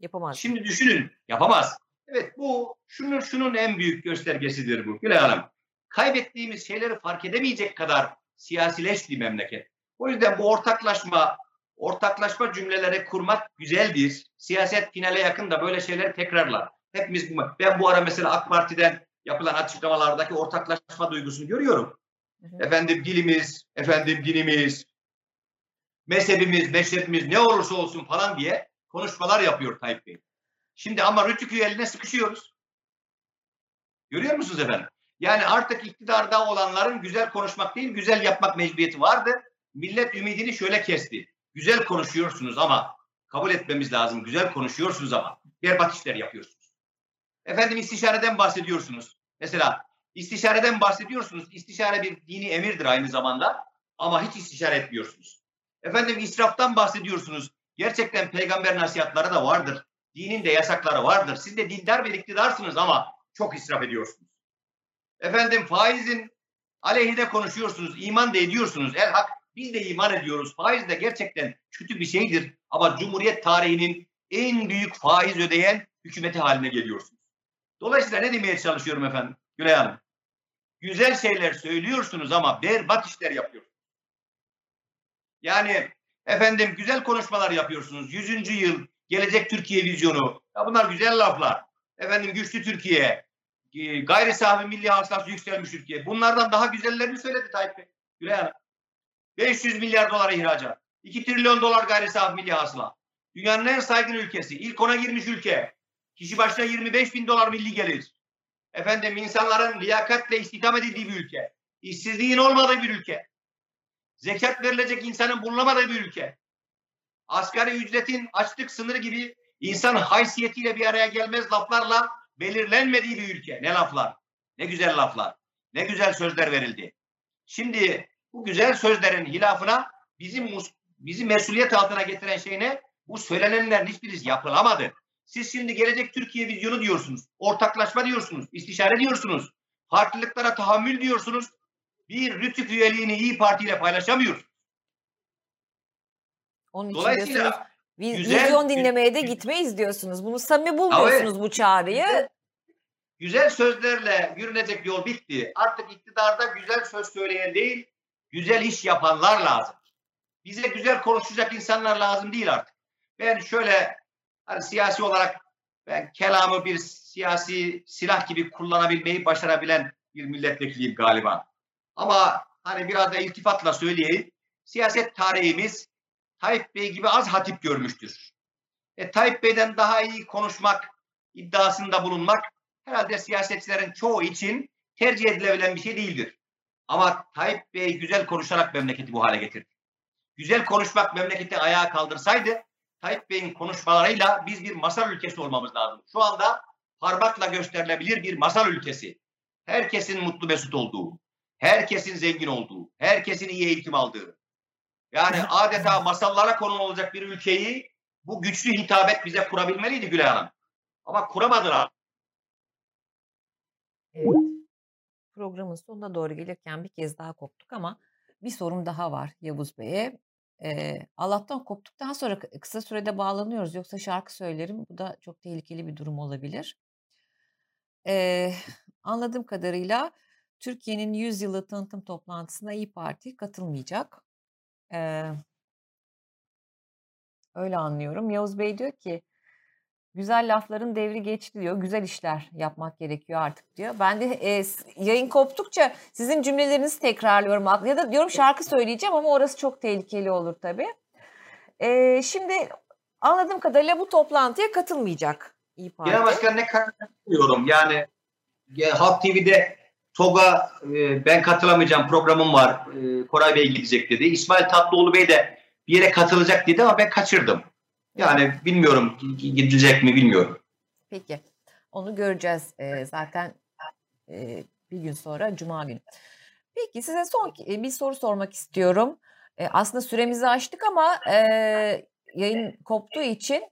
Yapamaz. Şimdi düşünün yapamaz. Evet bu şunun şunun en büyük göstergesidir bu Gülay Hanım. Kaybettiğimiz şeyleri fark edemeyecek kadar siyasileşti memleket. O yüzden bu ortaklaşma ortaklaşma cümleleri kurmak güzeldir. Siyaset finale yakın da böyle şeyleri tekrarlar. Hepimiz bu- ben bu ara mesela AK Parti'den yapılan açıklamalardaki ortaklaşma duygusunu görüyorum. Hı hı. Efendim dilimiz, efendim dinimiz, mezhebimiz, meşrepimiz ne olursa olsun falan diye konuşmalar yapıyor Tayyip Bey. Şimdi ama Rütük'ü eline sıkışıyoruz. Görüyor musunuz efendim? Yani artık iktidarda olanların güzel konuşmak değil, güzel yapmak mecburiyeti vardı. Millet ümidini şöyle kesti. Güzel konuşuyorsunuz ama kabul etmemiz lazım. Güzel konuşuyorsunuz ama berbat işler yapıyorsunuz. Efendim istişareden bahsediyorsunuz. Mesela istişareden bahsediyorsunuz. İstişare bir dini emirdir aynı zamanda ama hiç istişare etmiyorsunuz. Efendim israftan bahsediyorsunuz. Gerçekten peygamber nasihatları da vardır. Dinin de yasakları vardır. Siz de dindar ve iktidarsınız ama çok israf ediyorsunuz. Efendim faizin aleyhine konuşuyorsunuz. iman da ediyorsunuz. El hak biz de iman ediyoruz. Faiz de gerçekten kötü bir şeydir. Ama Cumhuriyet tarihinin en büyük faiz ödeyen hükümeti haline geliyorsunuz. Dolayısıyla ne demeye çalışıyorum efendim Gülay Hanım? Güzel şeyler söylüyorsunuz ama berbat işler yapıyorsunuz. Yani efendim güzel konuşmalar yapıyorsunuz. 100. yıl gelecek Türkiye vizyonu. Ya bunlar güzel laflar. Efendim güçlü Türkiye, e, gayri sahibi milli hasılası yükselmiş Türkiye. Bunlardan daha güzellerini söyledi Tayyip Bey. Gülay Hanım. 500 milyar dolar ihracat. 2 trilyon dolar gayri sahibi milli hasıla. Dünyanın en saygın ülkesi. İlk ona girmiş ülke. Kişi başına 25 bin dolar milli gelir. Efendim insanların liyakatle istihdam edildiği bir ülke. İşsizliğin olmadığı bir ülke. Zekat verilecek insanın bulunamadığı bir ülke. Asgari ücretin açlık sınırı gibi insan haysiyetiyle bir araya gelmez laflarla belirlenmediği bir ülke. Ne laflar? Ne güzel laflar. Ne güzel sözler verildi. Şimdi bu güzel sözlerin hilafına bizim bizi mesuliyet altına getiren şey ne? Bu söylenenlerin hiçbirisi yapılamadı. Siz şimdi gelecek Türkiye vizyonu diyorsunuz. Ortaklaşma diyorsunuz. istişare diyorsunuz. Farklılıklara tahammül diyorsunuz. Bir rütük üyeliğini İyi Parti ile paylaşamıyorsunuz. Onun için diyorsunuz Dolayısıyla vi- güzel vizyon dinlemeye de gitmeyiz diyorsunuz. Bunu samimi bulmuyorsunuz bu çağrıyı. Güzel- Güzel sözlerle yürünecek yol bitti. Artık iktidarda güzel söz söyleyen değil, güzel iş yapanlar lazım. Bize güzel konuşacak insanlar lazım değil artık. Ben şöyle hani siyasi olarak ben kelamı bir siyasi silah gibi kullanabilmeyi başarabilen bir milletvekiliyim galiba. Ama hani biraz da iltifatla söyleyeyim. Siyaset tarihimiz Tayyip Bey gibi az hatip görmüştür. E, Tayyip Bey'den daha iyi konuşmak, iddiasında bulunmak herhalde siyasetçilerin çoğu için tercih edilebilen bir şey değildir. Ama Tayyip Bey güzel konuşarak memleketi bu hale getirdi. Güzel konuşmak memleketi ayağa kaldırsaydı Tayyip Bey'in konuşmalarıyla biz bir masal ülkesi olmamız lazım. Şu anda parmakla gösterilebilir bir masal ülkesi. Herkesin mutlu mesut olduğu, herkesin zengin olduğu, herkesin iyi eğitim aldığı. Yani adeta masallara konu olacak bir ülkeyi bu güçlü hitabet bize kurabilmeliydi Gülay Hanım. Ama kuramadılar. Evet. Programın sonuna doğru gelirken bir kez daha koptuk ama bir sorum daha var Yavuz Bey'e. Ee, Allah'tan koptuktan sonra kısa sürede bağlanıyoruz. Yoksa şarkı söylerim. Bu da çok tehlikeli bir durum olabilir. Ee, anladığım kadarıyla Türkiye'nin 100 yılı tanıtım toplantısına İyi Parti katılmayacak. Ee, öyle anlıyorum. Yavuz Bey diyor ki güzel lafların devri geçti diyor. Güzel işler yapmak gerekiyor artık diyor. Ben de e, yayın koptukça sizin cümlelerinizi tekrarlıyorum. Ya da diyorum şarkı söyleyeceğim ama orası çok tehlikeli olur tabii. E, şimdi anladığım kadarıyla bu toplantıya katılmayacak İyi Parti. Genel Başkan ne katılıyorum. Yani Halk TV'de TOG'a e, ben katılamayacağım programım var. E, Koray Bey gidecek dedi. İsmail Tatlıoğlu Bey de bir yere katılacak dedi ama ben kaçırdım. Yani bilmiyorum gidilecek mi bilmiyorum. Peki. Onu göreceğiz e, zaten e, bir gün sonra Cuma günü. Peki size son e, bir soru sormak istiyorum. Aslında süremizi açtık ama yayın koptuğu için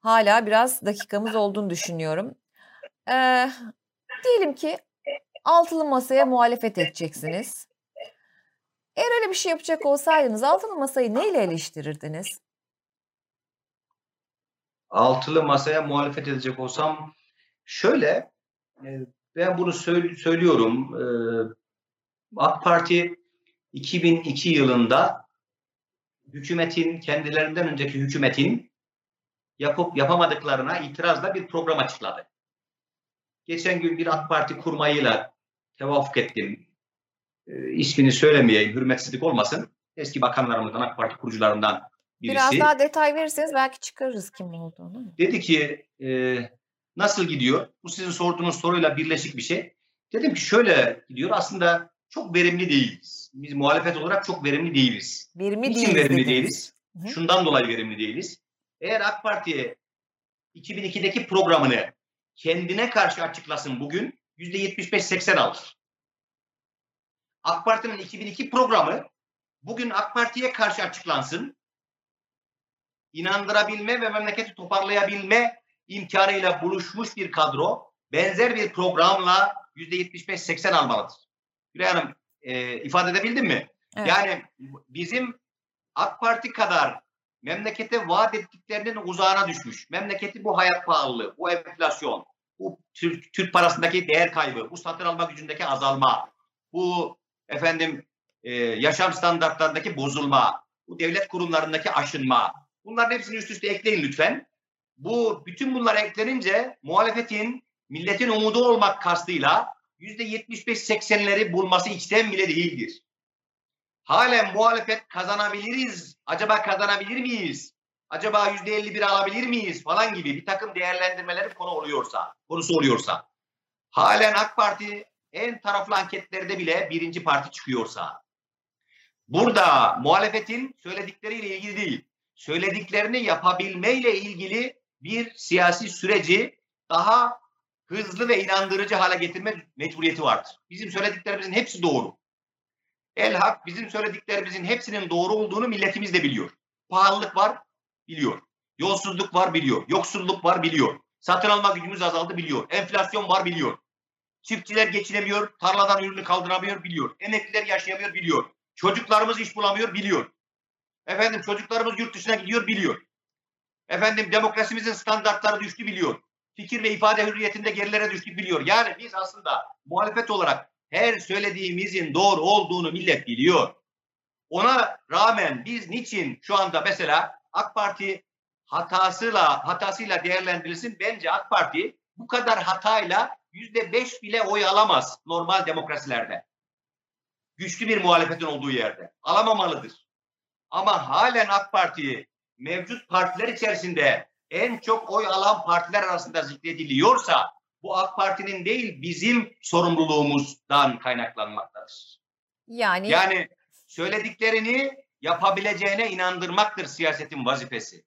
hala biraz dakikamız olduğunu düşünüyorum. Diyelim ki altılı masaya muhalefet edeceksiniz. Eğer öyle bir şey yapacak olsaydınız altılı masayı neyle eleştirirdiniz? Altılı masaya muhalefet edecek olsam şöyle e, ben bunu söylüyorum. E, AK Parti 2002 yılında hükümetin kendilerinden önceki hükümetin yapıp yapamadıklarına itirazla bir program açıkladı. Geçen gün bir AK Parti kurmayıyla tevafuk ettim. E, ismini söylemeyeyim, hürmetsizlik olmasın. Eski bakanlarımızdan, AK Parti kurucularından birisi. Biraz daha detay verirseniz belki çıkarırız kim olduğunu. Dedi ki e, nasıl gidiyor? Bu sizin sorduğunuz soruyla birleşik bir şey. Dedim ki şöyle gidiyor. Aslında çok verimli değiliz. Biz muhalefet olarak çok verimli değiliz. Verimli Niçin değiliz verimli dediniz. değiliz? Hı-hı. Şundan dolayı verimli değiliz. Eğer AK Parti 2002'deki programını kendine karşı açıklasın bugün %75-80 alır. AK Parti'nin 2002 programı bugün AK Parti'ye karşı açıklansın inandırabilme ve memleketi toparlayabilme imkanıyla buluşmuş bir kadro benzer bir programla %75-80 almalıdır. Gülay Hanım e, ifade edebildim mi? Evet. Yani bizim AK Parti kadar memlekete vaat ettiklerinin uzağına düşmüş. Memleketi bu hayat pahalılığı, bu enflasyon, bu Türk, Türk parasındaki değer kaybı, bu satın alma gücündeki azalma, bu efendim e, yaşam standartlarındaki bozulma, bu devlet kurumlarındaki aşınma, Bunların hepsini üst üste ekleyin lütfen. Bu bütün bunlar eklenince muhalefetin milletin umudu olmak kastıyla %75-80'leri bulması içten bile değildir. Halen muhalefet kazanabiliriz. Acaba kazanabilir miyiz? Acaba %51 alabilir miyiz? Falan gibi bir takım değerlendirmeleri konu oluyorsa, konusu oluyorsa. Halen AK Parti en taraflı anketlerde bile birinci parti çıkıyorsa. Burada muhalefetin söyledikleriyle ilgili değil söylediklerini yapabilmeyle ilgili bir siyasi süreci daha hızlı ve inandırıcı hale getirme mecburiyeti vardır. Bizim söylediklerimizin hepsi doğru. El bizim söylediklerimizin hepsinin doğru olduğunu milletimiz de biliyor. Pahalılık var biliyor. Yolsuzluk var biliyor. Yoksulluk var biliyor. Satın alma gücümüz azaldı biliyor. Enflasyon var biliyor. Çiftçiler geçinemiyor, tarladan ürünü kaldıramıyor biliyor. Emekliler yaşayamıyor biliyor. Çocuklarımız iş bulamıyor biliyor. Efendim çocuklarımız yurt dışına gidiyor biliyor. Efendim demokrasimizin standartları düştü biliyor. Fikir ve ifade hürriyetinde gerilere düştü biliyor. Yani biz aslında muhalefet olarak her söylediğimizin doğru olduğunu millet biliyor. Ona rağmen biz niçin şu anda mesela AK Parti hatasıyla hatasıyla değerlendirilsin. Bence AK Parti bu kadar hatayla yüzde beş bile oy alamaz normal demokrasilerde. Güçlü bir muhalefetin olduğu yerde. Alamamalıdır. Ama halen AK Parti mevcut partiler içerisinde en çok oy alan partiler arasında zikrediliyorsa bu AK Parti'nin değil bizim sorumluluğumuzdan kaynaklanmaktadır. Yani yani söylediklerini yapabileceğine inandırmaktır siyasetin vazifesi.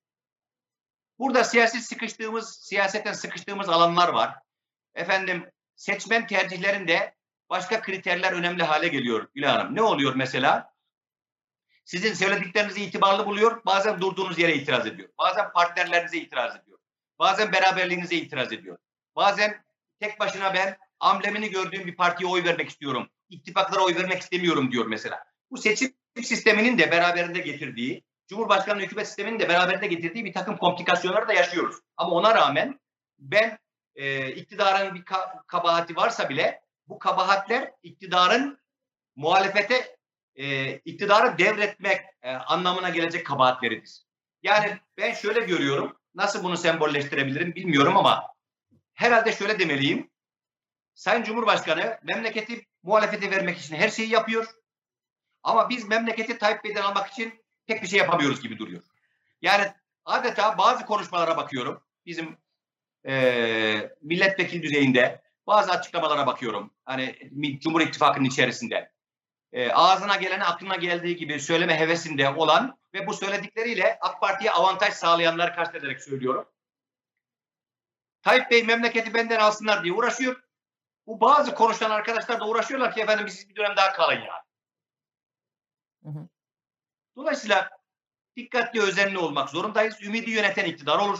Burada siyasi sıkıştığımız, siyasetten sıkıştığımız alanlar var. Efendim seçmen tercihlerinde başka kriterler önemli hale geliyor Gülay Hanım. Ne oluyor mesela? Sizin söylediklerinizi itibarlı buluyor, bazen durduğunuz yere itiraz ediyor. Bazen partnerlerinize itiraz ediyor. Bazen beraberliğinize itiraz ediyor. Bazen tek başına ben amblemini gördüğüm bir partiye oy vermek istiyorum. İttifaklara oy vermek istemiyorum diyor mesela. Bu seçim sisteminin de beraberinde getirdiği, Cumhurbaşkanlığı hükümet sisteminin de beraberinde getirdiği bir takım komplikasyonları da yaşıyoruz. Ama ona rağmen ben e, iktidarın bir ka- kabahati varsa bile bu kabahatler iktidarın muhalefete e, iktidarı devretmek e, anlamına gelecek kabahatleridir. Yani ben şöyle görüyorum. Nasıl bunu sembolleştirebilirim bilmiyorum ama herhalde şöyle demeliyim. Sayın Cumhurbaşkanı memleketi muhalefete vermek için her şeyi yapıyor. Ama biz memleketi Tayyip Bey'den almak için pek bir şey yapamıyoruz gibi duruyor. Yani adeta bazı konuşmalara bakıyorum. Bizim e, milletvekili düzeyinde bazı açıklamalara bakıyorum. Hani Cumhur İttifakı'nın içerisinde. E, ağzına geleni aklına geldiği gibi söyleme hevesinde olan ve bu söyledikleriyle AK Parti'ye avantaj sağlayanları kastederek söylüyorum. Tayyip Bey memleketi benden alsınlar diye uğraşıyor. Bu bazı konuşan arkadaşlar da uğraşıyorlar ki efendim biz bir dönem daha kalın ya. Hı hı. Dolayısıyla dikkatli özenli olmak zorundayız. Ümidi yöneten iktidar olur.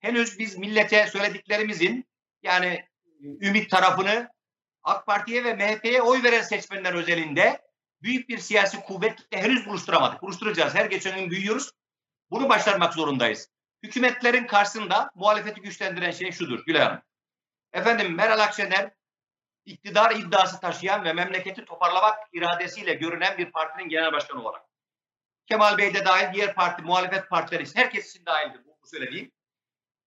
Henüz biz millete söylediklerimizin yani ümit tarafını AK Parti'ye ve MHP'ye oy veren seçmenler özelinde büyük bir siyasi kuvvetle henüz buluşturamadık. Buluşturacağız. Her geçen gün büyüyoruz. Bunu başarmak zorundayız. Hükümetlerin karşısında muhalefeti güçlendiren şey şudur Gülay Hanım. Efendim Meral Akşener iktidar iddiası taşıyan ve memleketi toparlamak iradesiyle görünen bir partinin genel başkanı olarak. Kemal Bey de dahil diğer parti, muhalefet partileri herkes için dahildir bu, bu söylediğim.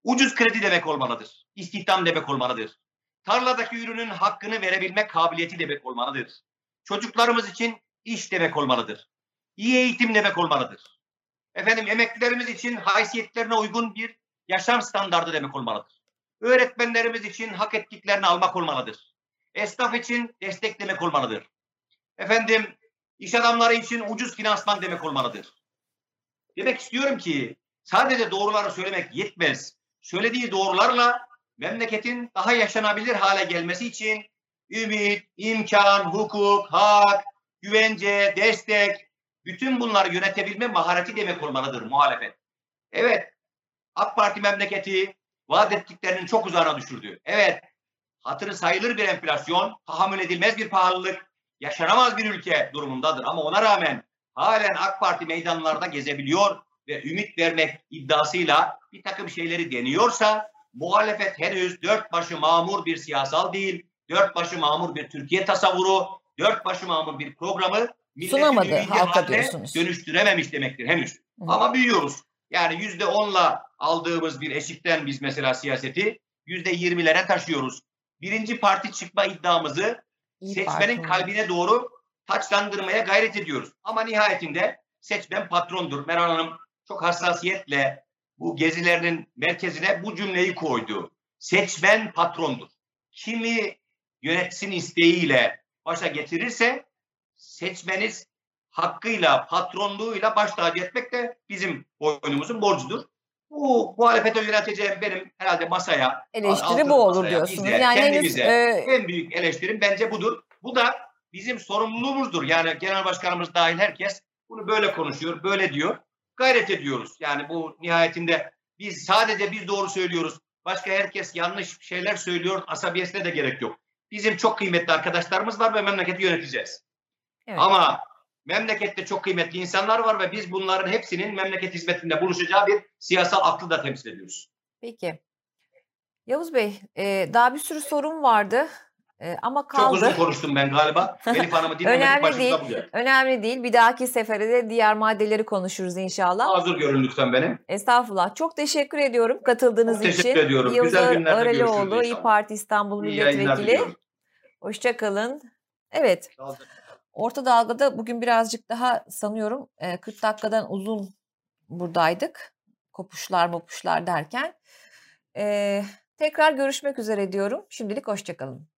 Ucuz kredi demek olmalıdır. İstihdam demek olmalıdır. Tarladaki ürünün hakkını verebilmek kabiliyeti demek olmalıdır. Çocuklarımız için iş demek olmalıdır. İyi eğitim demek olmalıdır. Efendim emeklilerimiz için haysiyetlerine uygun bir yaşam standardı demek olmalıdır. Öğretmenlerimiz için hak ettiklerini almak olmalıdır. Esnaf için destek demek olmalıdır. Efendim iş adamları için ucuz finansman demek olmalıdır. Demek istiyorum ki sadece doğruları söylemek yetmez. Söylediği doğrularla memleketin daha yaşanabilir hale gelmesi için ümit, imkan, hukuk, hak, güvence, destek, bütün bunları yönetebilme mahareti demek olmalıdır muhalefet. Evet, AK Parti memleketi vaat ettiklerinin çok uzağına düşürdü. Evet, hatırı sayılır bir enflasyon, tahammül edilmez bir pahalılık, yaşanamaz bir ülke durumundadır. Ama ona rağmen halen AK Parti meydanlarda gezebiliyor ve ümit vermek iddiasıyla bir takım şeyleri deniyorsa muhalefet henüz dört başı mamur bir siyasal değil, dört başı mamur bir Türkiye tasavvuru, dört başı mamur bir programı sunamadı halka diyorsunuz. Dönüştürememiş demektir henüz. Hı. Ama büyüyoruz. Yani yüzde onla aldığımız bir eşikten biz mesela siyaseti yüzde yirmilere taşıyoruz. Birinci parti çıkma iddiamızı İyi seçmenin parti. kalbine doğru taçlandırmaya gayret ediyoruz. Ama nihayetinde seçmen patrondur. Meral Hanım çok hassasiyetle bu gezilerinin merkezine bu cümleyi koydu. Seçmen patrondur. Kimi yönetsin isteğiyle başa getirirse seçmeniz hakkıyla, patronluğuyla baş tacı etmek de bizim boynumuzun borcudur. Bu muhalefete yöneteceğim benim herhalde masaya. Eleştiri bu olur masaya, diyorsunuz. Bize, yani kendimize e... en büyük eleştirim bence budur. Bu da bizim sorumluluğumuzdur. Yani genel başkanımız dahil herkes bunu böyle konuşuyor, böyle diyor. Gayret ediyoruz. Yani bu nihayetinde biz sadece biz doğru söylüyoruz. Başka herkes yanlış şeyler söylüyor. Asabiyetine de gerek yok. Bizim çok kıymetli arkadaşlarımız var ve memleketi yöneteceğiz. Evet. Ama memlekette çok kıymetli insanlar var ve biz bunların hepsinin memleket hizmetinde buluşacağı bir siyasal aklı da temsil ediyoruz. Peki. Yavuz Bey, e, daha bir sürü sorun vardı. E, ama Çok kaldı. uzun konuştum ben galiba. (laughs) Elif Hanım'ı dinlemedik Önemli değil. buluyor. Önemli değil. Bir dahaki sefere de diğer maddeleri konuşuruz inşallah. Mazur görün lütfen beni. Estağfurullah. Çok teşekkür ediyorum katıldığınız Çok teşekkür için. ediyorum. Yavuz Güzel günlerde Aralioğlu, görüşürüz İYİ. Parti İstanbul Milletvekili. Hoşçakalın. Evet. Orta Dalga'da bugün birazcık daha sanıyorum e, 40 dakikadan uzun buradaydık. Kopuşlar mopuşlar derken. E, tekrar görüşmek üzere diyorum. Şimdilik hoşçakalın.